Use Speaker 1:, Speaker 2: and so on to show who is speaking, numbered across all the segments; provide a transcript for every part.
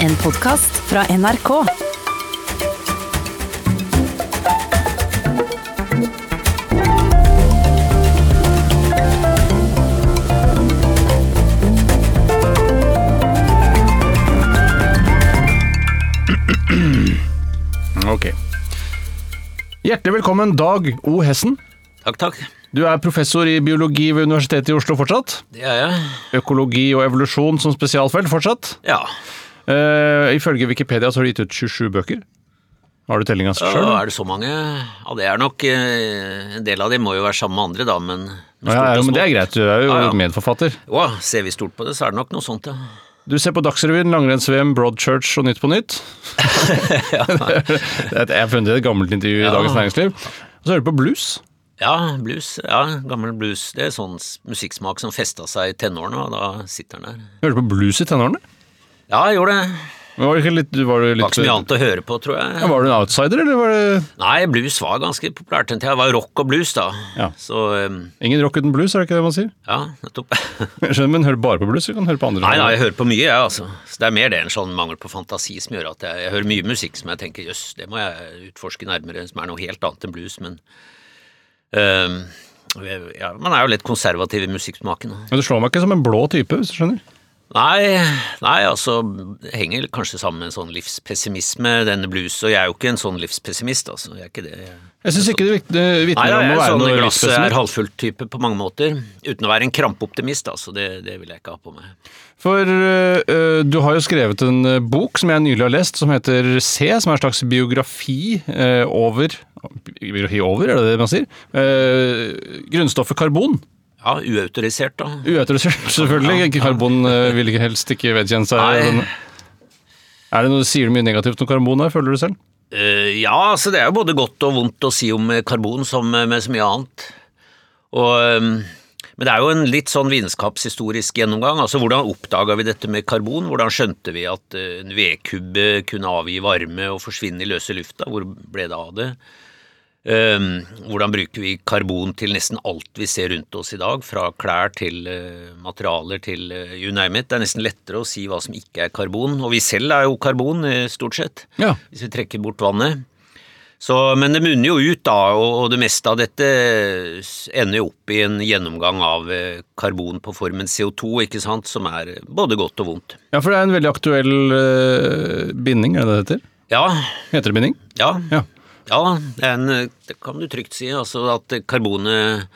Speaker 1: En podkast fra NRK.
Speaker 2: Ok. Hjertelig velkommen, Dag O. Hessen.
Speaker 3: Takk, takk.
Speaker 2: Du er professor i biologi ved Universitetet i Oslo fortsatt.
Speaker 3: Det er jeg.
Speaker 2: Økologi og evolusjon som spesialfelt fortsatt.
Speaker 3: Ja.
Speaker 2: Eh, ifølge Wikipedia så har du gitt ut 27 bøker. Har du tellinga
Speaker 3: selv?
Speaker 2: Ja,
Speaker 3: er det så mange? Ja, det er nok eh, En del av dem må jo være sammen med andre, da, men
Speaker 2: Ja, ja, men det er greit, du er jo
Speaker 3: Ja,
Speaker 2: medforfatter.
Speaker 3: Ja, ser vi stort på det, så er det nok noe sånt, ja.
Speaker 2: Du ser på Dagsrevyen, langrenns-VM, Broadchurch og Nytt på Nytt. jeg har funnet et gammelt intervju i. Dagens Næringsliv. Og så hører du på blues.
Speaker 3: Ja, blues. Ja, gammel blues. Det er sånn musikksmak som festa seg i tenårene, og da sitter den der.
Speaker 2: Hører du på blues i tenårene?
Speaker 3: Ja, jeg gjorde det.
Speaker 2: Men Var det ikke litt, var det
Speaker 3: Det var ikke så mye annet å høre på, tror jeg.
Speaker 2: Ja, Var du en outsider, eller var det
Speaker 3: Nei, blues var ganske populært den tida. Det var rock og blues, da.
Speaker 2: Ja.
Speaker 3: Så um,
Speaker 2: Ingen rock uten blues, er det ikke det man sier?
Speaker 3: ja, nettopp.
Speaker 2: Skjønner, men Hører du bare på blues, eller kan du høre på andre?
Speaker 3: Nei, nei, jeg hører på mye, jeg, altså. Så det er mer det enn sånn mangel på fantasi som gjør at jeg, jeg hører mye musikk som jeg tenker jøss, det må jeg utforske nærmere, som er noe helt annet enn blues, men um, ja, Man er jo litt konservativ i musikksmaken.
Speaker 2: Men Du slår meg ikke som en blå type, hvis du skjønner.
Speaker 3: Nei, nei, altså henger kanskje sammen med en sånn livspessimisme, denne blues, og jeg er jo ikke en sånn livspessimist, altså. Jeg er ikke det. Jeg,
Speaker 2: Jeg syns ikke det vitner om å
Speaker 3: er
Speaker 2: være
Speaker 3: sånn
Speaker 2: noe
Speaker 3: glasset er halvfullt type på mange måter, uten å være en krampeoptimist, altså. Det, det vil jeg ikke ha på meg.
Speaker 2: For øh, øh, du har jo skrevet en øh, bok som jeg nylig har lest, som heter C, som er en slags biografi øh, over Biografi over, er det det man sier? Eh, grunnstoffet karbon.
Speaker 3: Ja, uautorisert, da.
Speaker 2: Uautorisert, selvfølgelig. Ja, Karbon øh, vil ikke helst ikke vedkjenne seg Er det noe, Sier du mye negativt om karbon her, føler du selv?
Speaker 3: Eh, ja, altså det er jo både godt og vondt å si om eh, karbon som eh, med så mye annet. Og, eh, men det er jo en litt sånn vitenskapshistorisk gjennomgang. altså Hvordan oppdaga vi dette med karbon? Hvordan skjønte vi at eh, en vedkubbe kunne avgi varme og forsvinne i løse lufta? Hvor ble det av det? Eh, hvordan bruker vi karbon til nesten alt vi ser rundt oss i dag? Fra klær til eh, materialer til eh, you name it. Det er nesten lettere å si hva som ikke er karbon. Og vi selv er jo karbon, eh, stort sett
Speaker 2: Ja.
Speaker 3: hvis vi trekker bort vannet. Så, men det munner jo ut, da, og, det meste av dette ender jo opp i en gjennomgang av karbon på formen CO2, ikke sant, som er både godt og vondt.
Speaker 2: ja, for det er en veldig aktuell binding, er det det heter?
Speaker 3: Ja,
Speaker 2: Heter det binding?
Speaker 3: ja,
Speaker 2: Ja.
Speaker 3: Ja en, det kan du trygt si. Altså at karbonet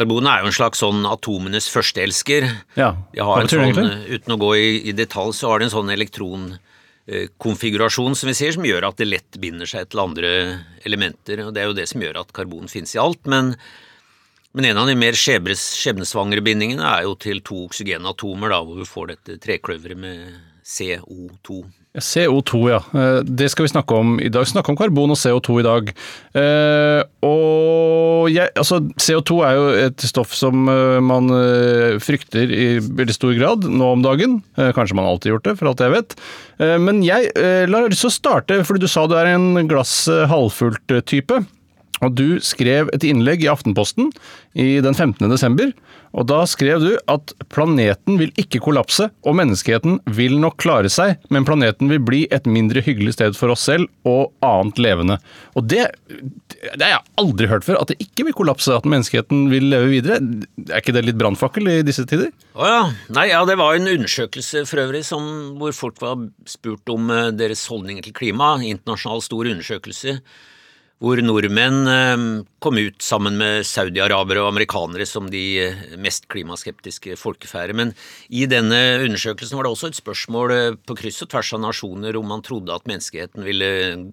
Speaker 3: Karbonet er jo en slags sånn atomenes førsteelsker.
Speaker 2: Ja. Hva betyr det
Speaker 3: sånn,
Speaker 2: egentlig?
Speaker 3: Uten å gå i, i detalj, så har det en sånn elektronkonfigurasjon som vi sier, som gjør at det lett binder seg til andre elementer. og Det er jo det som gjør at karbon finnes i alt. Men, men en av de mer skjebnes, skjebnesvangre bindingene er jo til to oksygenatomer, da, hvor vi får dette trekløveret med CO2.
Speaker 2: Ja, CO2, ja. Eh, Det skal vi snakke om i dag. Snakke om karbon og CO2 i dag. Eh, og jeg, altså, CO2 er jo et stoff som eh, man frykter i veldig stor grad nå om dagen. Kanskje man alltid har gjort det, for alt jeg vet. Men jeg har lyst til å starte, fordi du sa du er en glass halvfullt-type. Og du skrev et innlegg i Aftenposten i den 15. desember, og da skrev du at planeten vil ikke kollapse, og menneskeheten vil nok klare seg, men planeten vil bli et mindre hyggelig sted for oss selv og annet levende. Og det, det har jeg aldri hørt før, at det ikke vil kollapse, at menneskeheten vil leve videre. Er ikke det litt brannfakkel i disse tider?
Speaker 3: Å ja. Nei, ja, det var en undersøkelse for øvrig som, hvor folk var spurt om eh, deres holdninger til klima. Internasjonal stor undersøkelse. Hvor nordmenn eh, kom ut sammen med saudiarabere og amerikanere som de eh, mest klimaskeptiske folkefære. Men i denne undersøkelsen var det også et spørsmål eh, på kryss og tvers av nasjoner om man trodde at menneskeheten ville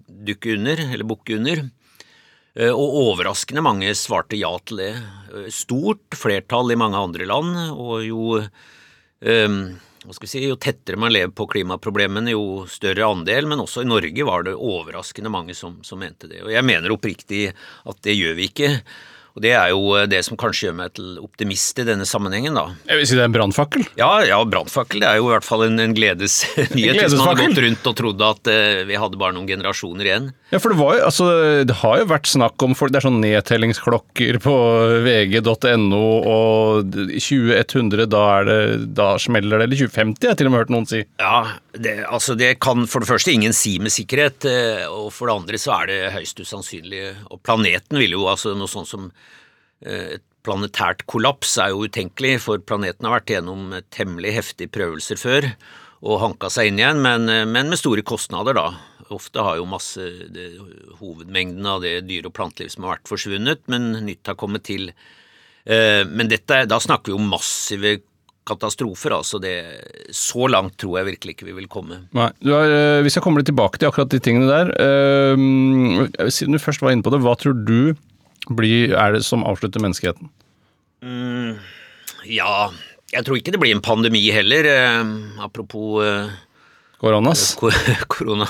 Speaker 3: dukke under, eller bukke under. Og overraskende mange svarte ja til det. Stort flertall i mange andre land, og jo si, Jo tettere man lever på klimaproblemene, jo større andel, men også i Norge var det overraskende mange som, som mente det. Og jeg mener oppriktig at det gjør vi ikke. Og det er jo eh, det som kanskje gjør meg til optimist i denne sammenhengen, da.
Speaker 2: Jeg vil si det er en brannfakkel.
Speaker 3: Ja, ja brannfakkel det er jo i hvert fall en, en gledesnyhet. Hvis man hadde gått rundt og trodd at uh, vi hadde bare noen generasjoner igjen.
Speaker 2: Ja, for det, var jo, altså, det har jo vært snakk om folk, Det er sånn nedtellingsklokker på vg.no, og i 2100 da, er det, da smeller det. Eller 2050, jeg har til og med hørt noen si.
Speaker 3: Ja, det, altså det kan for det første ingen si med sikkerhet, eh, og for det andre så er det høyst usannsynlig. Og planeten vil jo, altså noe sånt som et planetært kollaps er jo utenkelig, for planeten har vært gjennom temmelig heftige prøvelser før og hanka seg inn igjen, men, eh, men med store kostnader, da. Ofte har jo masse det, Hovedmengden av det dyre- og planteliv som har vært forsvunnet, men nytt har kommet til. Eh, Men dette, da snakker vi om massive katastrofer, altså det Så langt tror jeg virkelig ikke vi vil komme.
Speaker 2: Nei, har, eh, Vi skal komme litt tilbake til akkurat de tingene der. Eh, Siden du først var inne på det, hva tror du blir, er det som avslutter menneskeheten?
Speaker 3: Ja, jeg tror ikke det blir en pandemi heller, eh, apropos eh,
Speaker 2: Koronas?
Speaker 3: ko- korona.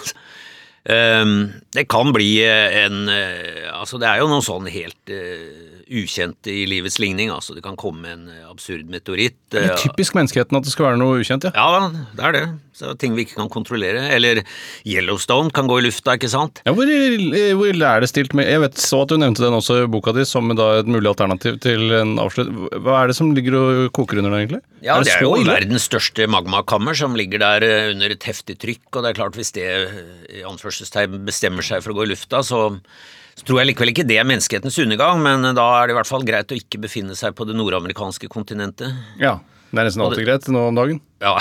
Speaker 3: Um, det kan bli eh, en eh, Altså, det er jo noe sånn helt eh, ukjent i livets ligning. Altså, det kan komme en eh, absurd meteoritt.
Speaker 2: Det
Speaker 3: eh,
Speaker 2: er typisk menneskeheten at det skal være noe ukjent, ja.
Speaker 3: Ja, det er det. Så ting vi ikke kan kontrollere. Eller Yellowstone kan gå i lufta, ikke sant?
Speaker 2: Ja, hvor, eh, hvor ille er det stilt med Jeg vet så at du nevnte den også i boka di som da et mulig alternativ til en avslutt. Hva er det som ligger og koker under der, egentlig?
Speaker 3: Ja, det er jo
Speaker 2: ille?
Speaker 3: verdens største magmakammer som ligger der eh, under et heftig trykk, og det er klart hvis det eh, i anførselstegn bestemmer seg for å gå i lufta, så, så tror jeg likevel ikke det er menneskehetens undergang, men eh, da er det i hvert fall greit å ikke befinne seg på det nordamerikanske kontinentet.
Speaker 2: Ja. Det er nesten alltid greit nå om dagen.
Speaker 3: Ja,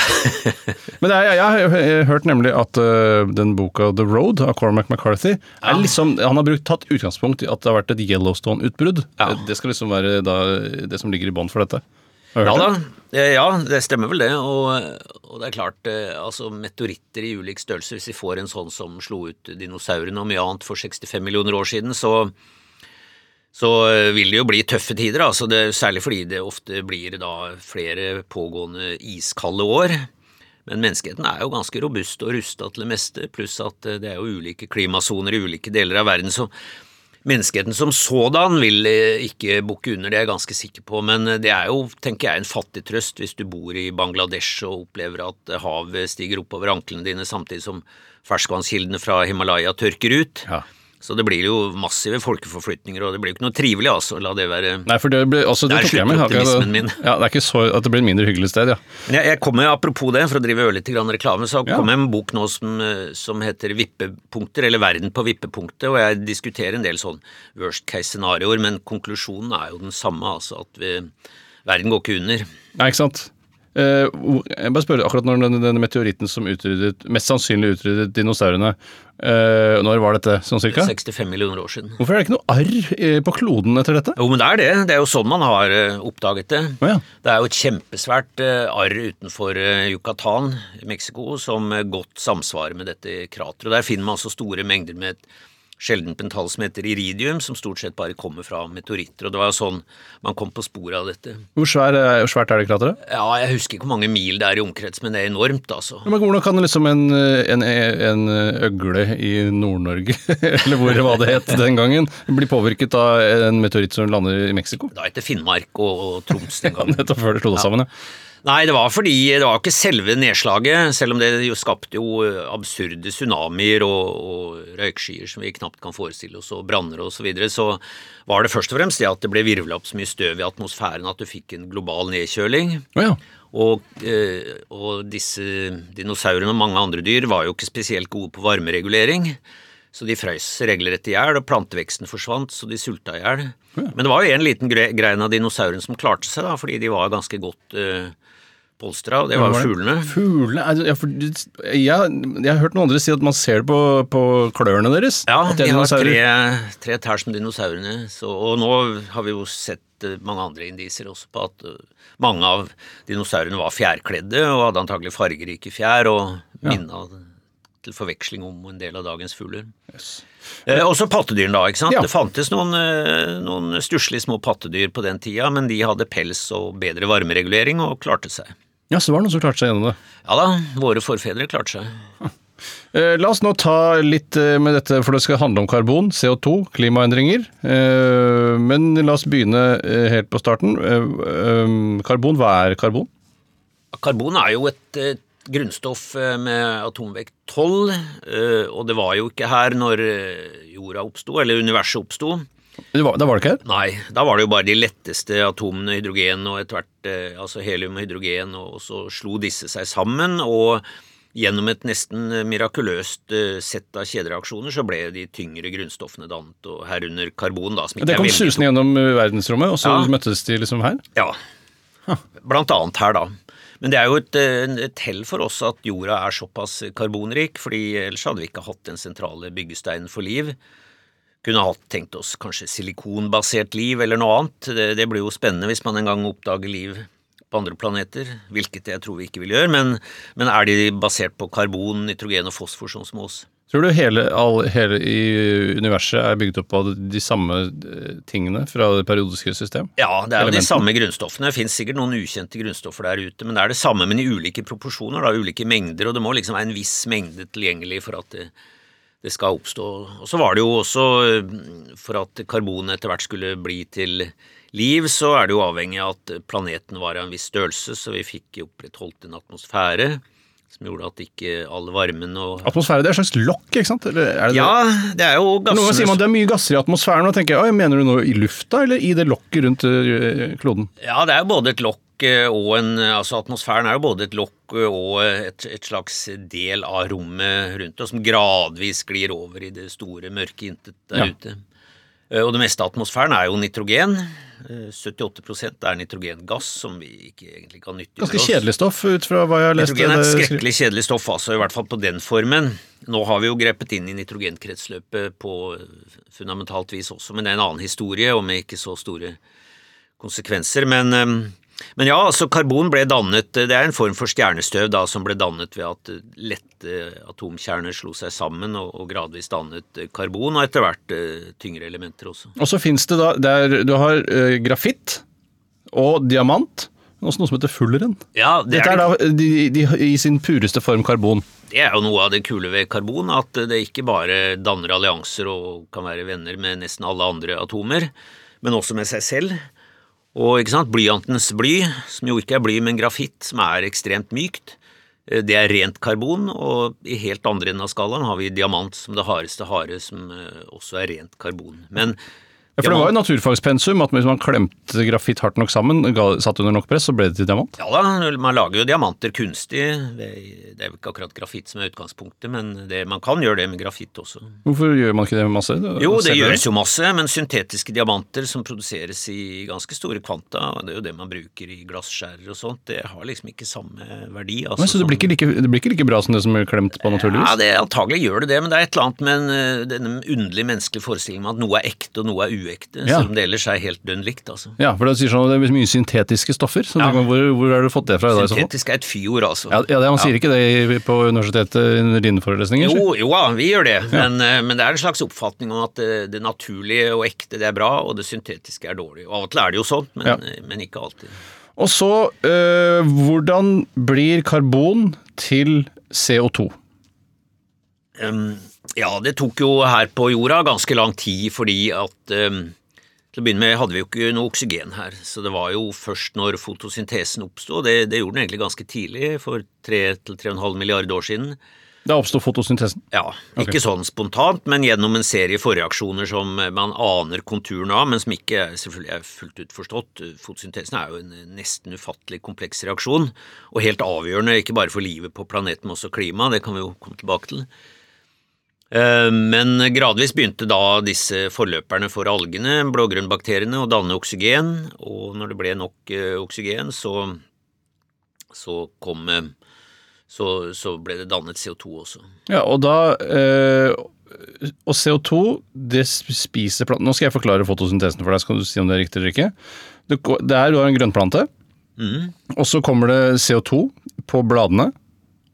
Speaker 2: Men jeg, jeg har hørt nemlig at uh, den boka The Road av Cormac McCarthy er liksom, Han har brukt, tatt utgangspunkt i at det har vært et Yellowstone-utbrudd.
Speaker 3: Ja.
Speaker 2: Det skal liksom være da, det som ligger i bånn for dette.
Speaker 3: Ja da? Eh, ja, det stemmer vel det, og, og det er klart, eh, altså meteoritter i ulik størrelse, hvis vi får en sånn som slo ut dinosaurene og mye annet for 65 millioner år siden, så så eh, vil det jo bli tøffe tider, altså det, særlig fordi det ofte blir da flere pågående iskalde år. Men menneskeheten er jo ganske robust og rusta til det meste, pluss at det er jo ulike klimasoner i ulike deler av verden, så menneskeheten som sådan vil eh, ikke bukke under, det er jeg ganske sikker på, men eh, det er jo, tenker jeg, en fattig trøst hvis du bor i Bangladesh og opplever at eh, havet stiger oppover anklene dine samtidig som ferskvannskildene fra Himalaya tørker ut.
Speaker 2: Ja.
Speaker 3: Så det blir jo massive folkeforflytninger, og det blir jo ikke noe trivelig, altså. La det være
Speaker 2: Nei, for det, ble, altså, det det
Speaker 3: er optimismen min.
Speaker 2: Ja, det er ikke så at det blir et mindre hyggelig sted, ja.
Speaker 3: Men jeg, jeg kommer, Apropos det, for å drive litt grann reklame, så
Speaker 2: Ja.
Speaker 3: jeg jeg med en bok nå som, eh, som heter Vippepunkter, eller Verden på vippepunktet, og jeg diskuterer en del sånn worst case-scenarioer, men konklusjonen er jo den samme, altså at vi, verden går ikke under.
Speaker 2: Nei, ikke sant? Eh, jeg bare spør, akkurat når denne, denne meteoritten som utryddet, mest sannsynlig utryddet dinosaurene, Uh, når var dette sånn cirka?
Speaker 3: 65 millioner år siden.
Speaker 2: Hvorfor er det ikke noe arr eh, på kloden etter dette?
Speaker 3: Jo, men det er det. Det er jo sånn man har oppdaget det.
Speaker 2: Oh, ja.
Speaker 3: Det er jo et kjempesvært arr utenfor Yucatan i Mexico som godt samsvarer med dette krateret. Der finner man altså store mengder med et sjeldent metall som heter iridium, som stort sett bare kommer fra meteoritter. Og det var jo sånn man kom på sporet av dette.
Speaker 2: Hvor, svær, er- hvor svært er det krateret?
Speaker 3: Ja, jeg husker ikke hvor mange mil det er i omkrets, men det er enormt, altså.
Speaker 2: Men Hvordan kan liksom en, en, en øgle i Nord-Norge, eller hvor hva det het den gangen, bli påvirket av en meteoritt som lander i Mexico?
Speaker 3: Da heter Finnmark og, og Troms den gangen.
Speaker 2: Nettopp før det slo det sammen, ja.
Speaker 3: Nei, det var fordi det var ikke selve nedslaget, selv om det jo skapte jo absurde tsunamier og, og røykskyer som vi knapt kan forestille oss, og branner og så videre, så var det først og fremst det at det ble virvla opp så mye støv i atmosfæren at du fikk en global nedkjøling.
Speaker 2: Ja.
Speaker 3: Og, og disse dinosaurene og mange andre dyr var jo ikke spesielt gode på varmeregulering. Så de frøys regelrett i hjel, og planteveksten forsvant, så de sulta i hjel. Men det var jo en liten gre grein av dinosaurene som klarte seg, da, fordi de var ganske godt uh, polstra, og det var
Speaker 2: var det?
Speaker 3: fuglene.
Speaker 2: Fuglene er, ja, for, jeg, jeg har hørt noen andre si at man ser det på, på klørne deres.
Speaker 3: Ja, de har tre, tre tær som dinosaurene, så, og nå har vi jo sett eh, mange andre indisier også på at eh, mange av dinosaurene var fjærkledde og hadde antagelig fargerike fjær og
Speaker 2: Ja.
Speaker 3: til forveksling om en del av dagens fugler. Eh, også pattedyrene, da. ikke sant?
Speaker 2: Ja.
Speaker 3: Det fantes noen, eh, noen stusslige små pattedyr på den tida, men de hadde pels og bedre varmeregulering og klarte seg.
Speaker 2: Ja, så var det noen som klarte seg gjennom det.
Speaker 3: Ja da, våre forfedre klarte seg.
Speaker 2: Eh, La oss nå ta litt eh, med dette, for det skal handle om karbon, CO2, klimaendringer. Eh, Men la oss begynne helt på starten. Karbon, hva er karbon?
Speaker 3: Karbon er jo et grunnstoff med atomvekt 12, eh, og det var jo ikke her når jorda oppsto, eller universet oppsto.
Speaker 2: Det var, det var det ikke her?
Speaker 3: Nei, da var det jo bare de letteste atomene, hydrogen og etter hvert eh, altså helium og hydrogen, og så slo disse seg sammen, og gjennom et nesten mirakuløst eh, sett av kjedereaksjoner så ble de tyngre grunnstoffene dannet, og herunder karbon, da, som ikke
Speaker 2: Det kom susende gjennom eh, verdensrommet, og så
Speaker 3: Ja.
Speaker 2: møttes de liksom her?
Speaker 3: Ja, blant annet her da. Men det er jo et, et hell for oss at jorda er såpass karbonrik, fordi ellers hadde vi ikke hatt den sentrale byggesteinen for liv. Kunne hatt tenkt oss kanskje silikonbasert liv eller noe annet. Det, det blir jo spennende hvis man en gang oppdager liv på andre planeter, hvilket jeg tror vi ikke vil gjøre. Men, men er de basert på karbon, nitrogen og fosfor, sånn som oss?
Speaker 2: Tror du hele, all, hele i universet er bygd opp av de samme eh, tingene fra det periodiske system?
Speaker 3: Ja, det er jo de samme grunnstoffene. Det finnes sikkert noen ukjente grunnstoffer der ute, men det er det samme, men i ulike proporsjoner, da, ulike mengder, og det må liksom være en viss mengde tilgjengelig for at det, det skal oppstå. Og så var det jo også, eh, for at karbonet etter hvert skulle bli til liv, så er det jo avhengig av at planeten var av en viss størrelse, så vi fikk opprettholdt en atmosfære som gjorde at ikke all varmen og
Speaker 2: Atmosfære det er et slags lokk, ikke sant? Eller er det
Speaker 3: Ja, det er jo
Speaker 2: gassene Noen sier
Speaker 3: man
Speaker 2: man det er mye gasser i atmosfæren, og tenker jeg, mener du noe i lufta, eller i det lokket rundt eh, kloden?
Speaker 3: Ja, det er jo både et lokk eh, og en Altså atmosfæren er jo både et lokk eh, og et, et slags del av rommet rundt oss som gradvis glir over i det store, mørke intet der
Speaker 2: Ja.
Speaker 3: ute. Eh, Og det meste av atmosfæren er jo nitrogen. Eh, 78% er nitrogengass som vi ikke egentlig kan nytte
Speaker 2: Ganske kjedelig stoff, ut fra hva jeg har lest.
Speaker 3: Nitrogen er et skrekkelig kjedelig stoff, altså, i hvert fall på den formen. Nå har vi jo grepet inn i nitrogenkretsløpet på eh, fundamentalt vis også, men det er en annen historie, og med ikke så store konsekvenser. Men, eh, men ja, altså karbon ble dannet Det er en form for stjernestøv da, som ble dannet ved at eh, lette atomkjerner slo seg sammen og, og gradvis dannet eh, karbon, og etter hvert uh, tyngre elementer også.
Speaker 2: Og så finnes det da der Du har uh, grafitt og diamant. og Også noe som heter fulleren.
Speaker 3: Ja, det
Speaker 2: Dette
Speaker 3: er,
Speaker 2: er da de, de, i sin pureste form karbon.
Speaker 3: Det er jo noe av det kule ved karbon, at det ikke bare danner allianser og kan være venner med nesten alle andre atomer, men også med seg selv. Og ikke sant, blyantens bly, som jo ikke er bly, men grafitt, som er ekstremt mykt, eh, det er rent karbon, og i helt andre enden av skalaen har vi diamant som det hardeste harde, som eh, også er rent karbon. Men
Speaker 2: Ja, for det var jo naturfagspensum at hvis man klemte grafitt hardt nok sammen, satt under nok press, så ble det til diamant.
Speaker 3: Ja da, man lager jo diamanter kunstig. Det er jo ikke akkurat grafitt som er utgangspunktet, men det, man kan gjøre det med grafitt også.
Speaker 2: Hvorfor gjør man ikke det med masse?
Speaker 3: Jo, det gjøres jo masse, men syntetiske diamanter som produseres i ganske store kvanta, det er jo det man bruker i glasskjærer og sånt, det har liksom ikke samme verdi. Altså,
Speaker 2: Men, så det blir, like, det blir ikke like bra som det som er klemt på naturlig
Speaker 3: Ja,
Speaker 2: vis?
Speaker 3: det, antagelig gjør det det, men det er et eller annet med eh, denne underlige menneskelige forestillingen om at noe er ekte og noe er uekte,
Speaker 2: Ja.
Speaker 3: selv om det ellers er helt dønn likt, altså.
Speaker 2: Ja, for det sånn det er mye syntetiske stoffer. Så
Speaker 3: Ja.
Speaker 2: hvor, hvor har du fått det fra?
Speaker 3: Syntetisk er et fyord, altså.
Speaker 2: Ja, ja, det, Man sier ikke det på universitetet under dine forelesninger?
Speaker 3: Jo, jo ja, vi gjør det, men, eh, men det er en slags oppfatning om at det, det naturlige og ekte det er bra, og det syntetiske er dårlig. Og Av og til er det jo sånn, men,
Speaker 2: Ja.
Speaker 3: men ikke alltid.
Speaker 2: Og så, øh, hvordan blir karbon til CO2?
Speaker 3: Um, ja, det tok jo her på jorda ganske lang tid fordi at um, til å begynne med hadde vi jo ikke noe oksygen her, så det var jo først når fotosyntesen oppsto, det, det gjorde den egentlig ganske tidlig, for 3-3,5 milliarder år siden.
Speaker 2: Da oppsto fotosyntesen.
Speaker 3: Ja, ikke sånn spontant, men gjennom en serie forreaksjoner som man aner konturen av, men som ikke selvfølgelig er fullt ut forstått. Fotosyntesen er jo en nesten ufattelig kompleks reaksjon, og helt avgjørende ikke bare for livet på planeten, men også klimaet, det kan vi jo komme tilbake til. Eh, Men gradvis begynte da disse forløperne for algene, blågrønnbakteriene, å danne oksygen, og når det ble nok eh, oksygen, så, så kom eh, så, så ble det dannet CO2 også.
Speaker 2: Ja, og da Og CO2, det spiser planten Nå skal jeg forklare fotosyntesen for deg, så kan du si om det er riktig eller ikke. Det, er, du har en grønnplante,
Speaker 3: mm.
Speaker 2: og så kommer det CO2 på bladene.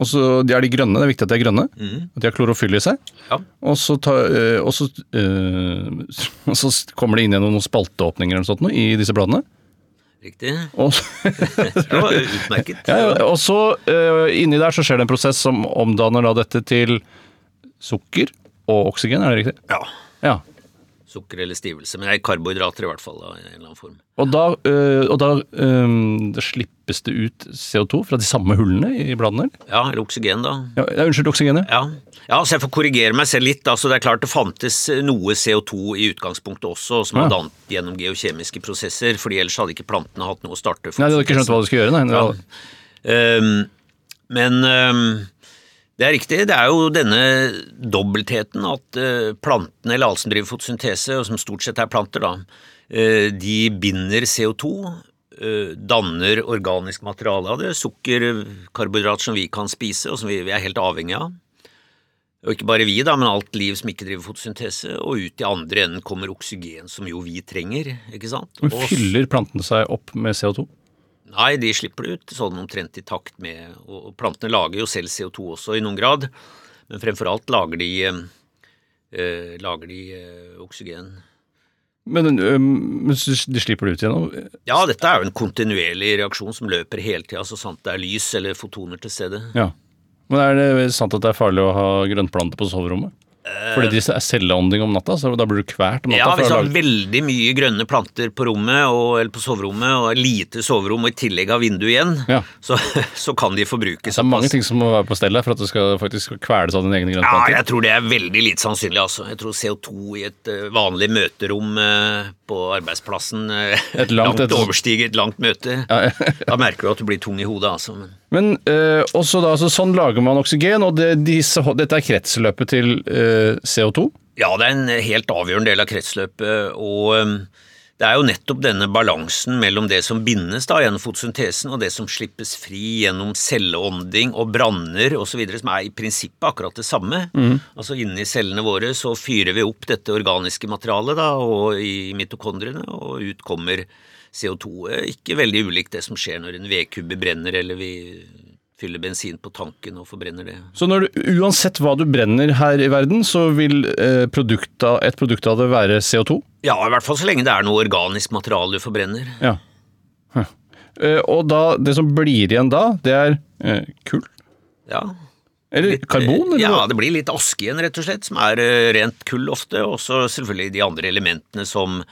Speaker 2: Og så de er de grønne, det er viktig at de er grønne.
Speaker 3: Mm.
Speaker 2: At de har klorofyll i seg.
Speaker 3: Ja.
Speaker 2: Og så, ta, øh, og, så, øh, og så kommer det inn gjennom noen spalteåpninger eller sånt i disse bladene.
Speaker 3: Riktig.
Speaker 2: Og,
Speaker 3: var utmerket.
Speaker 2: ja, ja, og så øh, inni der så skjer det en prosess som omdanner da dette til sukker og oksygen, er det riktig?
Speaker 3: Ja.
Speaker 2: Ja.
Speaker 3: Sukker eller stivelse. Men det er karbohydrater i hvert fall, da, i en eller annen form.
Speaker 2: Og da, øh, og da øh, slippes det ut CO2 fra de samme hullene i bladene?
Speaker 3: Ja, eller oksygen, da.
Speaker 2: Ja, unnskyld, oksygenet?
Speaker 3: Ja. ja, så jeg får korrigere meg selv litt. Altså, det er klart det fantes noe CO2 i utgangspunktet også, som
Speaker 2: Ja.
Speaker 3: var dannet gjennom geokjemiske prosesser, fordi ellers hadde ikke plantene hatt noe å starte
Speaker 2: Nei, de hadde ikke skjønt hva de skulle gjøre, nei. Ja.
Speaker 3: Ehm, men ehm, det er riktig, det er jo denne dobbeltheten at eh, plantene, eller alt som driver fotosyntese, og som stort sett er planter, da, eh, de binder CO2, eh, danner organisk materiale av det, sukker, karbohydrat som vi kan spise, og som vi, vi er helt avhengig av. Og ikke bare vi, da, men alt liv som ikke driver fotosyntese, og ut i andre enden kommer oksygen, som jo vi trenger, ikke sant?
Speaker 2: Men fyller plantene seg opp med CO2?
Speaker 3: Nei, de slipper det ut sånn omtrent i takt med Og plantene lager jo selv CO2 også i noen grad, men fremfor alt lager de, eh, eh, lager de eh, oksygen.
Speaker 2: Men, men de slipper det ut igjennom?
Speaker 3: Ja, dette er jo en kontinuerlig reaksjon som løper hele tida, så sant det er lys eller fotoner til stede.
Speaker 2: Ja. Men er det sant at det er farlig å ha grønnplanter på soverommet? Fordi de er celleånding om natta, så da blir du kvært om natta?
Speaker 3: Ja, hvis du har veldig mye grønne planter på rommet og, eller på soverommet, og lite soverom og i tillegg har vindu igjen,
Speaker 2: Ja.
Speaker 3: så, så kan de forbruke såpass.
Speaker 2: Det er mange ting som må være på stell for at du skal faktisk kveles av dine egne
Speaker 3: Ja, jeg tror det er veldig lite sannsynlig, altså. Jeg tror CO2 i et eh, vanlig møterom eh, på arbeidsplassen eh,
Speaker 2: Et langt-
Speaker 3: langt overstiger et langt møte. da merker du at du blir tung i hodet, altså. Men,
Speaker 2: Men øh, også da, altså, sånn lager man oksygen, og det, disse, dette er kretsløpet til øh, CO2?
Speaker 3: ja, det er en helt avgjørende del av kretsløpet, og eh, det er jo nettopp denne balansen mellom det som bindes da gjennom fotosyntesen, og det som slippes fri gjennom celleånding og branner osv., som er i prinsippet akkurat det samme. Altså inni cellene våre så fyrer vi opp dette organiske materialet da, og i mitokondriene, og ut kommer CO2. Eh, Ikke veldig ulikt det som skjer når en vedkubbe brenner, eller vi fyller bensin på tanken og forbrenner det.
Speaker 2: Så du, uansett hva du brenner her i verden, så vil eh, et produkt av det være CO2?
Speaker 3: Ja, i hvert fall så lenge det er noe organisk materiale du forbrenner.
Speaker 2: Ja. Hm. Eh, og da, det som blir igjen da, det er eh, kull?
Speaker 3: Ja,
Speaker 2: Eller karbon? Eller?
Speaker 3: Ja,
Speaker 2: noe?
Speaker 3: det blir litt aske igjen, rett og slett, som er eh, rent kull ofte, og så selvfølgelig de andre elementene som,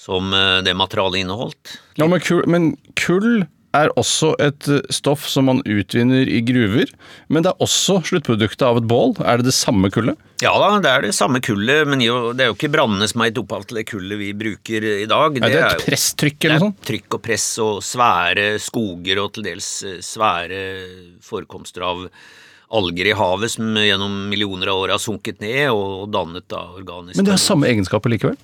Speaker 3: som eh, det materialet inneholdt.
Speaker 2: Ja, men, kull, men kull er også et eh, stoff som man utvinner i gruver, men det er også sluttproduktet av et bål. Er det det samme kullet?
Speaker 3: Ja da, det er det samme kullet, men jo, det er jo ikke brannene som har gitt opphav til det kullet vi bruker i dag.
Speaker 2: Er det
Speaker 3: er
Speaker 2: et presstrykk eller
Speaker 3: er
Speaker 2: noe sånt?
Speaker 3: trykk og press og svære skoger og til dels eh, svære forekomster av alger i havet som gjennom millioner av år har sunket ned og dannet da organisk
Speaker 2: Men det har samme egenskaper likevel?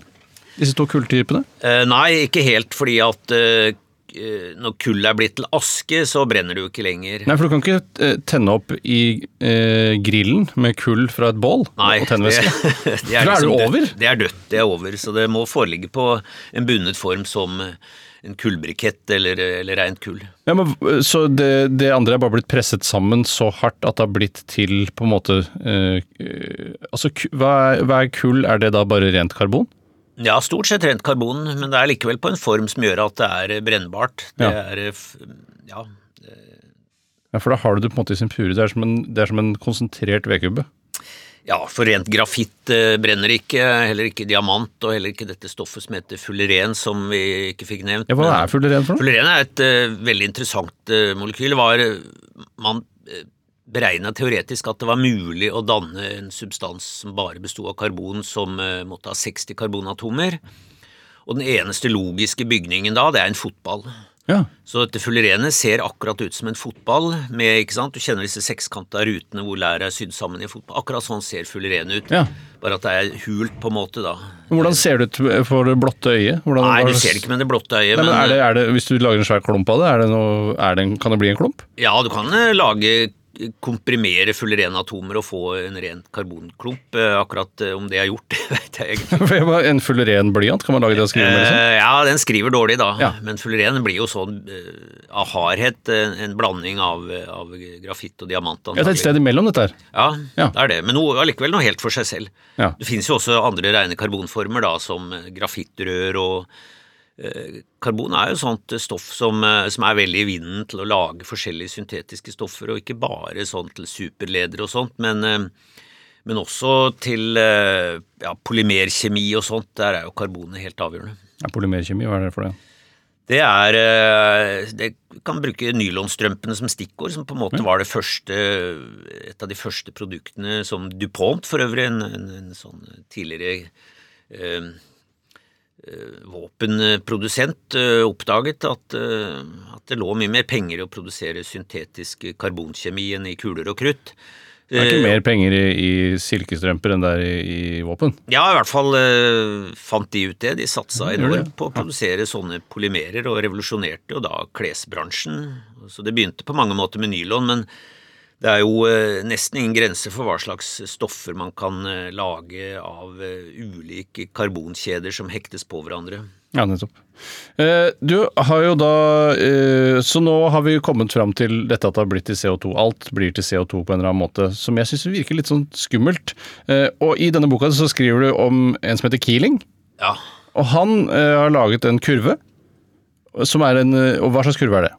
Speaker 2: Disse to kulltypene?
Speaker 3: Eh, nei, ikke helt, fordi at eh, når kullet er blitt til aske, så brenner det jo ikke lenger.
Speaker 2: Nei, for du kan ikke eh, tenne opp i eh, grillen med kull fra et bål
Speaker 3: Nei,
Speaker 2: og tennvæske.
Speaker 3: det, det
Speaker 2: er det
Speaker 3: liksom
Speaker 2: over?
Speaker 3: dødt. Det er dødt, det er over. Så det må foreligge på en bundet form som eh, en kullbrikett eller, eller rent kull.
Speaker 2: Ja, men, eh, så det, det andre er bare blitt presset sammen så hardt at det har blitt til på en måte eh, eh, Altså, hva er, hva er kull? Er det da bare rent karbon?
Speaker 3: Ja, stort sett rent karbon, men det er likevel på en form som gjør at det er eh, brennbart. Det
Speaker 2: Ja.
Speaker 3: er, eh, ja,
Speaker 2: Ja, For da har du det på en måte i sin pure. Det er som en, er som en konsentrert vedkubbe.
Speaker 3: ja, for rent grafitt eh, brenner ikke, heller ikke diamant, og heller ikke dette stoffet som heter fulleren, som vi ikke fikk nevnt.
Speaker 2: Ja, Hva er fulleren for noe?
Speaker 3: Fulleren er et uh, veldig interessant uh, molekyl. Var, eh, man uh, beregna teoretisk at det var mulig å danne en substans som bare besto av karbon, som eh, måtte ha 60 karbonatomer. Og den eneste logiske bygningen da, det er en fotball.
Speaker 2: Ja.
Speaker 3: Så dette fullerenet ser akkurat ut som en fotball med, ikke sant, du kjenner disse sekskanta rutene hvor lær er sydd sammen i fotball. Akkurat sånn ser fullerenet ut.
Speaker 2: Ja.
Speaker 3: Bare at det er hult på en måte, da.
Speaker 2: Hvordan ser det ut for det blotte øyet? Hvordan,
Speaker 3: Nei, du ser det ikke med det blotte øyet,
Speaker 2: Nei, men
Speaker 3: men,
Speaker 2: er det, er det, hvis du lager en svær klump av det, er det noe, er det en, kan det bli en klump?
Speaker 3: Ja, du kan eh, lage komprimere fullerenatomer og få en ren karbonklump. Eh, Akkurat eh, om det er gjort, det vet jeg egentlig.
Speaker 2: en fulleren blyant, kan man lage det og skrive med? Liksom?
Speaker 3: Eh, Ja, den skriver dårlig, da.
Speaker 2: Ja.
Speaker 3: Men fulleren blir jo sånn av hardhet en blanding av, av grafitt og diamant.
Speaker 2: Ja, det er et sted imellom dette her.
Speaker 3: Ja,
Speaker 2: Ja.
Speaker 3: det er det. Men noe, allikevel noe helt for seg selv.
Speaker 2: Ja.
Speaker 3: Det finnes jo også andre rene karbonformer, da, som grafittrør og karbon er jo sånt stoff som, eh, som, er veldig i vinden til å lage forskjellige syntetiske stoffer, og ikke bare sånn til superledere og sånt, men, eh, men også til ja, polymerkjemi og sånt. Der er jo karbonet helt avgjørende.
Speaker 2: Ja, polymerkjemi, hva er det for det?
Speaker 3: Det er Det kan bruke nylonstrømpene som stikkord, som på en måte var det første et av de første produktene som DuPont, for øvrig, en, en, en sånn tidligere eh, Eh, våpenprodusent eh, oppdaget at, eh, at, det lå mye mer penger i å produsere syntetisk karbonkjemi enn i kuler og krutt.
Speaker 2: Det er ikke mer penger i, i silkestrømper enn det er i, i, våpen?
Speaker 3: Ja, i hvert fall fant de ut det. De satsa enormt på å produsere sånne polymerer, og revolusjonerte jo da klesbransjen. Så det begynte på mange måter med nylon, men det er jo eh, nesten ingen grense for hva slags stoffer man kan eh, lage av eh, ulike karbonkjeder som hektes på hverandre.
Speaker 2: Ja, nettopp. Du har jo da Så nå har vi kommet fram til dette at det har blitt til CO2. Alt blir til CO2 på en eller annen måte, som jeg syns virker litt sånn skummelt. Og i denne boka så skriver du om en som heter Keeling.
Speaker 3: Ja.
Speaker 2: Og han har laget en kurve som er en Og hva slags kurve er det?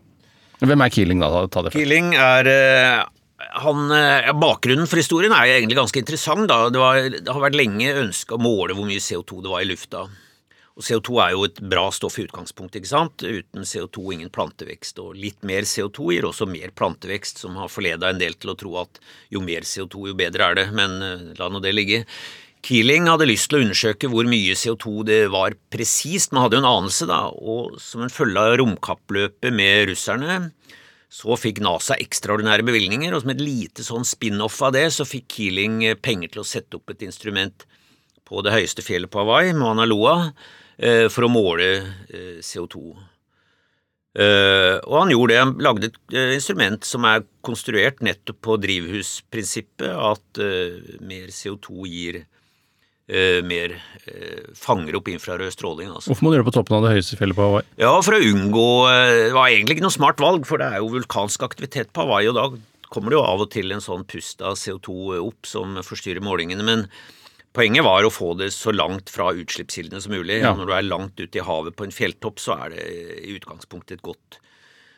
Speaker 2: Hvem er Keeling, da? Ta
Speaker 3: det Keeling er han, ja, bakgrunnen for historien er jo egentlig ganske interessant. Det, var, det har vært lenge ønska å måle hvor mye CO2 det var i lufta. Og CO2 er jo et bra stoff i utgangspunktet. ikke sant? Uten CO2 ingen plantevekst. Og litt mer CO2 gir også mer plantevekst, som har forleda en del til å tro at jo mer CO2, jo bedre er det. Men uh, la nå det ligge. Keeling hadde lyst til å undersøke hvor mye CO2 det var presist. Man hadde jo en anelse, da. Og som en følge av romkappløpet med russerne så fikk NASA ekstraordinære bevilgninger, og som et lite sånn spin-off av det, så fikk Keeling eh, penger til å sette opp et instrument på det høyeste fjellet på Hawaii, Mauna Loa, eh, for å måle eh, CO2. Og han gjorde det, han lagde et instrument som er konstruert nettopp på drivhusprinsippet, at mer CO2 gir mer uh, fanger opp infrarød stråling. Altså.
Speaker 2: Hvorfor må du gjøre det på toppen av det høyeste fjellet på Hawaii?
Speaker 3: Ja, For å unngå uh, Det var egentlig ikke noe smart valg, for det er jo vulkansk aktivitet på Hawaii, og da kommer det jo av og til en sånn pust av CO2 opp som forstyrrer målingene. Men poenget var å få det så langt fra utslippskildene som mulig. Ja. Når du er langt ute i havet på en fjelltopp, så er det i utgangspunktet et godt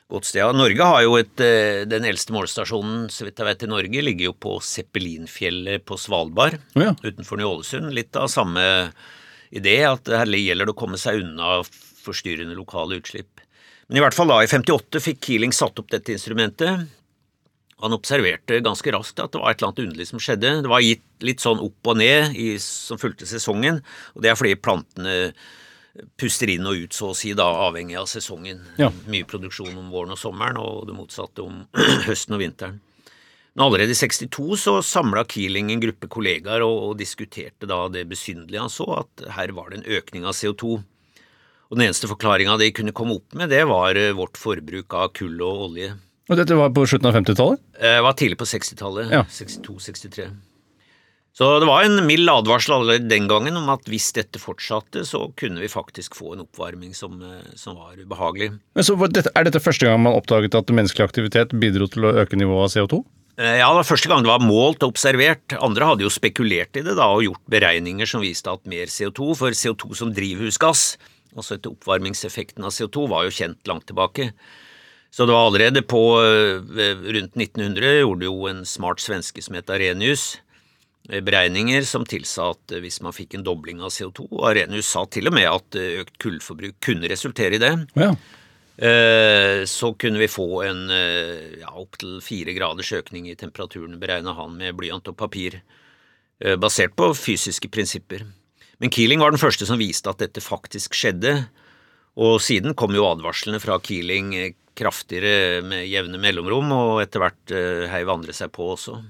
Speaker 3: godt sted. Ja, Norge har jo et, eh, Den eldste målestasjonen så vidt jeg vet i Norge ligger jo på Zeppelinfjellet på Svalbard
Speaker 2: oh ja.
Speaker 3: utenfor Ny-Ålesund. Litt av samme idé, at her gjelder det å komme seg unna forstyrrende lokale utslipp. Men i hvert fall da, i 58 fikk Keeling satt opp dette instrumentet. Han observerte ganske raskt at det var et eller annet underlig som skjedde. Det var gitt litt sånn opp og ned i, som fulgte sesongen, og det er fordi plantene puster inn og ut, så å si, da, avhengig av sesongen.
Speaker 2: Ja.
Speaker 3: Mye produksjon om våren og sommeren, og det motsatte om høsten og vinteren. Men allerede i 62 så samla Keeling en gruppe kollegaer og, og diskuterte da det besynderlige han så, at her var det en økning av CO2. Og Den eneste forklaringa de kunne komme opp med, det var eh, vårt forbruk av kull og olje.
Speaker 2: Og dette var på slutten av 50-tallet?
Speaker 3: Det eh, var tidlig på 60-tallet.
Speaker 2: Ja.
Speaker 3: 62-63. Så det var en mild advarsel allerede den gangen om at hvis dette fortsatte, så kunne vi faktisk få en oppvarming som, eh, som var ubehagelig.
Speaker 2: Men så Er dette første gang man oppdaget at menneskelig aktivitet bidro til å øke nivået av CO2?
Speaker 3: Eh, ja, det var første gang det var målt og observert. Andre hadde jo spekulert i det da og gjort beregninger som viste at mer CO2, for CO2 som drivhusgass, altså etter oppvarmingseffekten av CO2, var jo kjent langt tilbake. Så det var allerede på eh, rundt 1900 gjorde jo en smart svenske som het Arenius beregninger som tilsa at eh, hvis man fikk en dobling av CO2, og Arenius sa til og med at eh, økt kullforbruk kunne resultere i det,
Speaker 2: ja.
Speaker 3: så kunne vi få en ja, opptil fire graders økning i temperaturen, beregna han med blyant og papir, basert på fysiske prinsipper. Men Keeling var den første som viste at dette faktisk skjedde, og siden kom jo advarslene fra Keeling kraftigere med jevne mellomrom, og etter hvert heiv andre seg på også.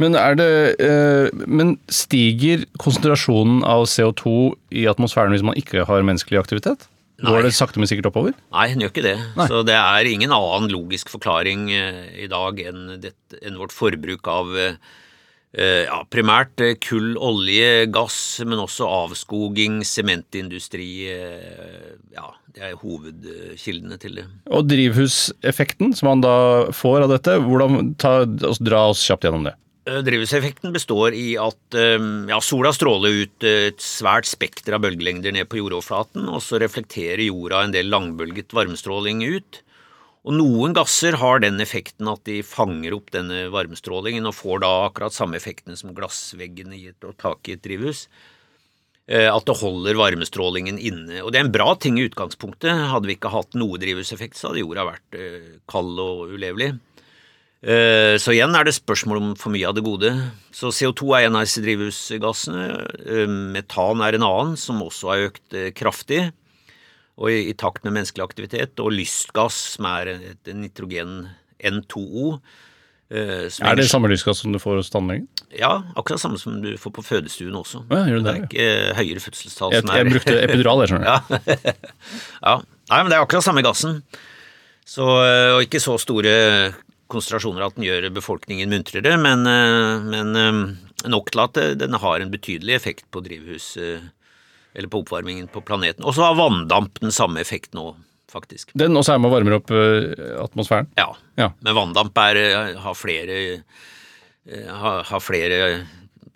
Speaker 2: Men, det, eh, men, stiger konsentrasjonen av CO2 i atmosfæren hvis man ikke har menneskelig aktivitet? Nei. Går det sakte, men sikkert oppover?
Speaker 3: Nei, den gjør ikke det. Nei. Så det er ingen annen logisk forklaring eh, i dag enn, det, enn vårt forbruk av eh, ja, primært kull, olje, gass, men også avskoging, sementindustri. Ja, det er hovedkildene til det.
Speaker 2: Og drivhuseffekten som man da får av dette, hvordan ta, altså, dra oss kjapt gjennom det?
Speaker 3: Eh, Drivhuseffekten består i at eh, ja, sola stråler ut eh, et svært spekter av bølgelengder ned på jordoverflaten, og så reflekterer jorda en del langbølget varmestråling ut. Og noen gasser har den effekten at de fanger opp denne varmestrålingen og får da akkurat samme effekten som glassveggene i et tak i et drivhus. At det holder varmestrålingen inne. Og det er en bra ting i utgangspunktet. Hadde vi ikke hatt noe drivhuseffekt, så hadde jorda vært kald og ulevelig. Eh, så igjen er det spørsmål om for mye av det gode. Så CO2 er en av disse drivhusgassene. Eh, metan er en annen, som også har økt eh, kraftig og i, i takt med menneskelig aktivitet. Og lystgass, som er et nitrogen N2O.
Speaker 2: er det samme lystgass som du får hos tannlegen?
Speaker 3: Ja, akkurat samme som du får på fødestuen også.
Speaker 2: Ja, det,
Speaker 3: det er ikke høyere fødselstall
Speaker 2: jeg, som er Jeg brukte epidural, jeg skjønner.
Speaker 3: ja. ja. Nei, men det er akkurat samme gassen. Så, og ikke så store konsentrasjoner at den gjør befolkningen muntrere, men, eh, men, eh, nok til at den har en betydelig effekt på drivhus, eller på oppvarmingen på planeten. Og så har vanndamp den samme effekten nå, faktisk.
Speaker 2: Den også er med og varmer opp eh, atmosfæren?
Speaker 3: Ja, ja. men vanndamp er, har flere har, har flere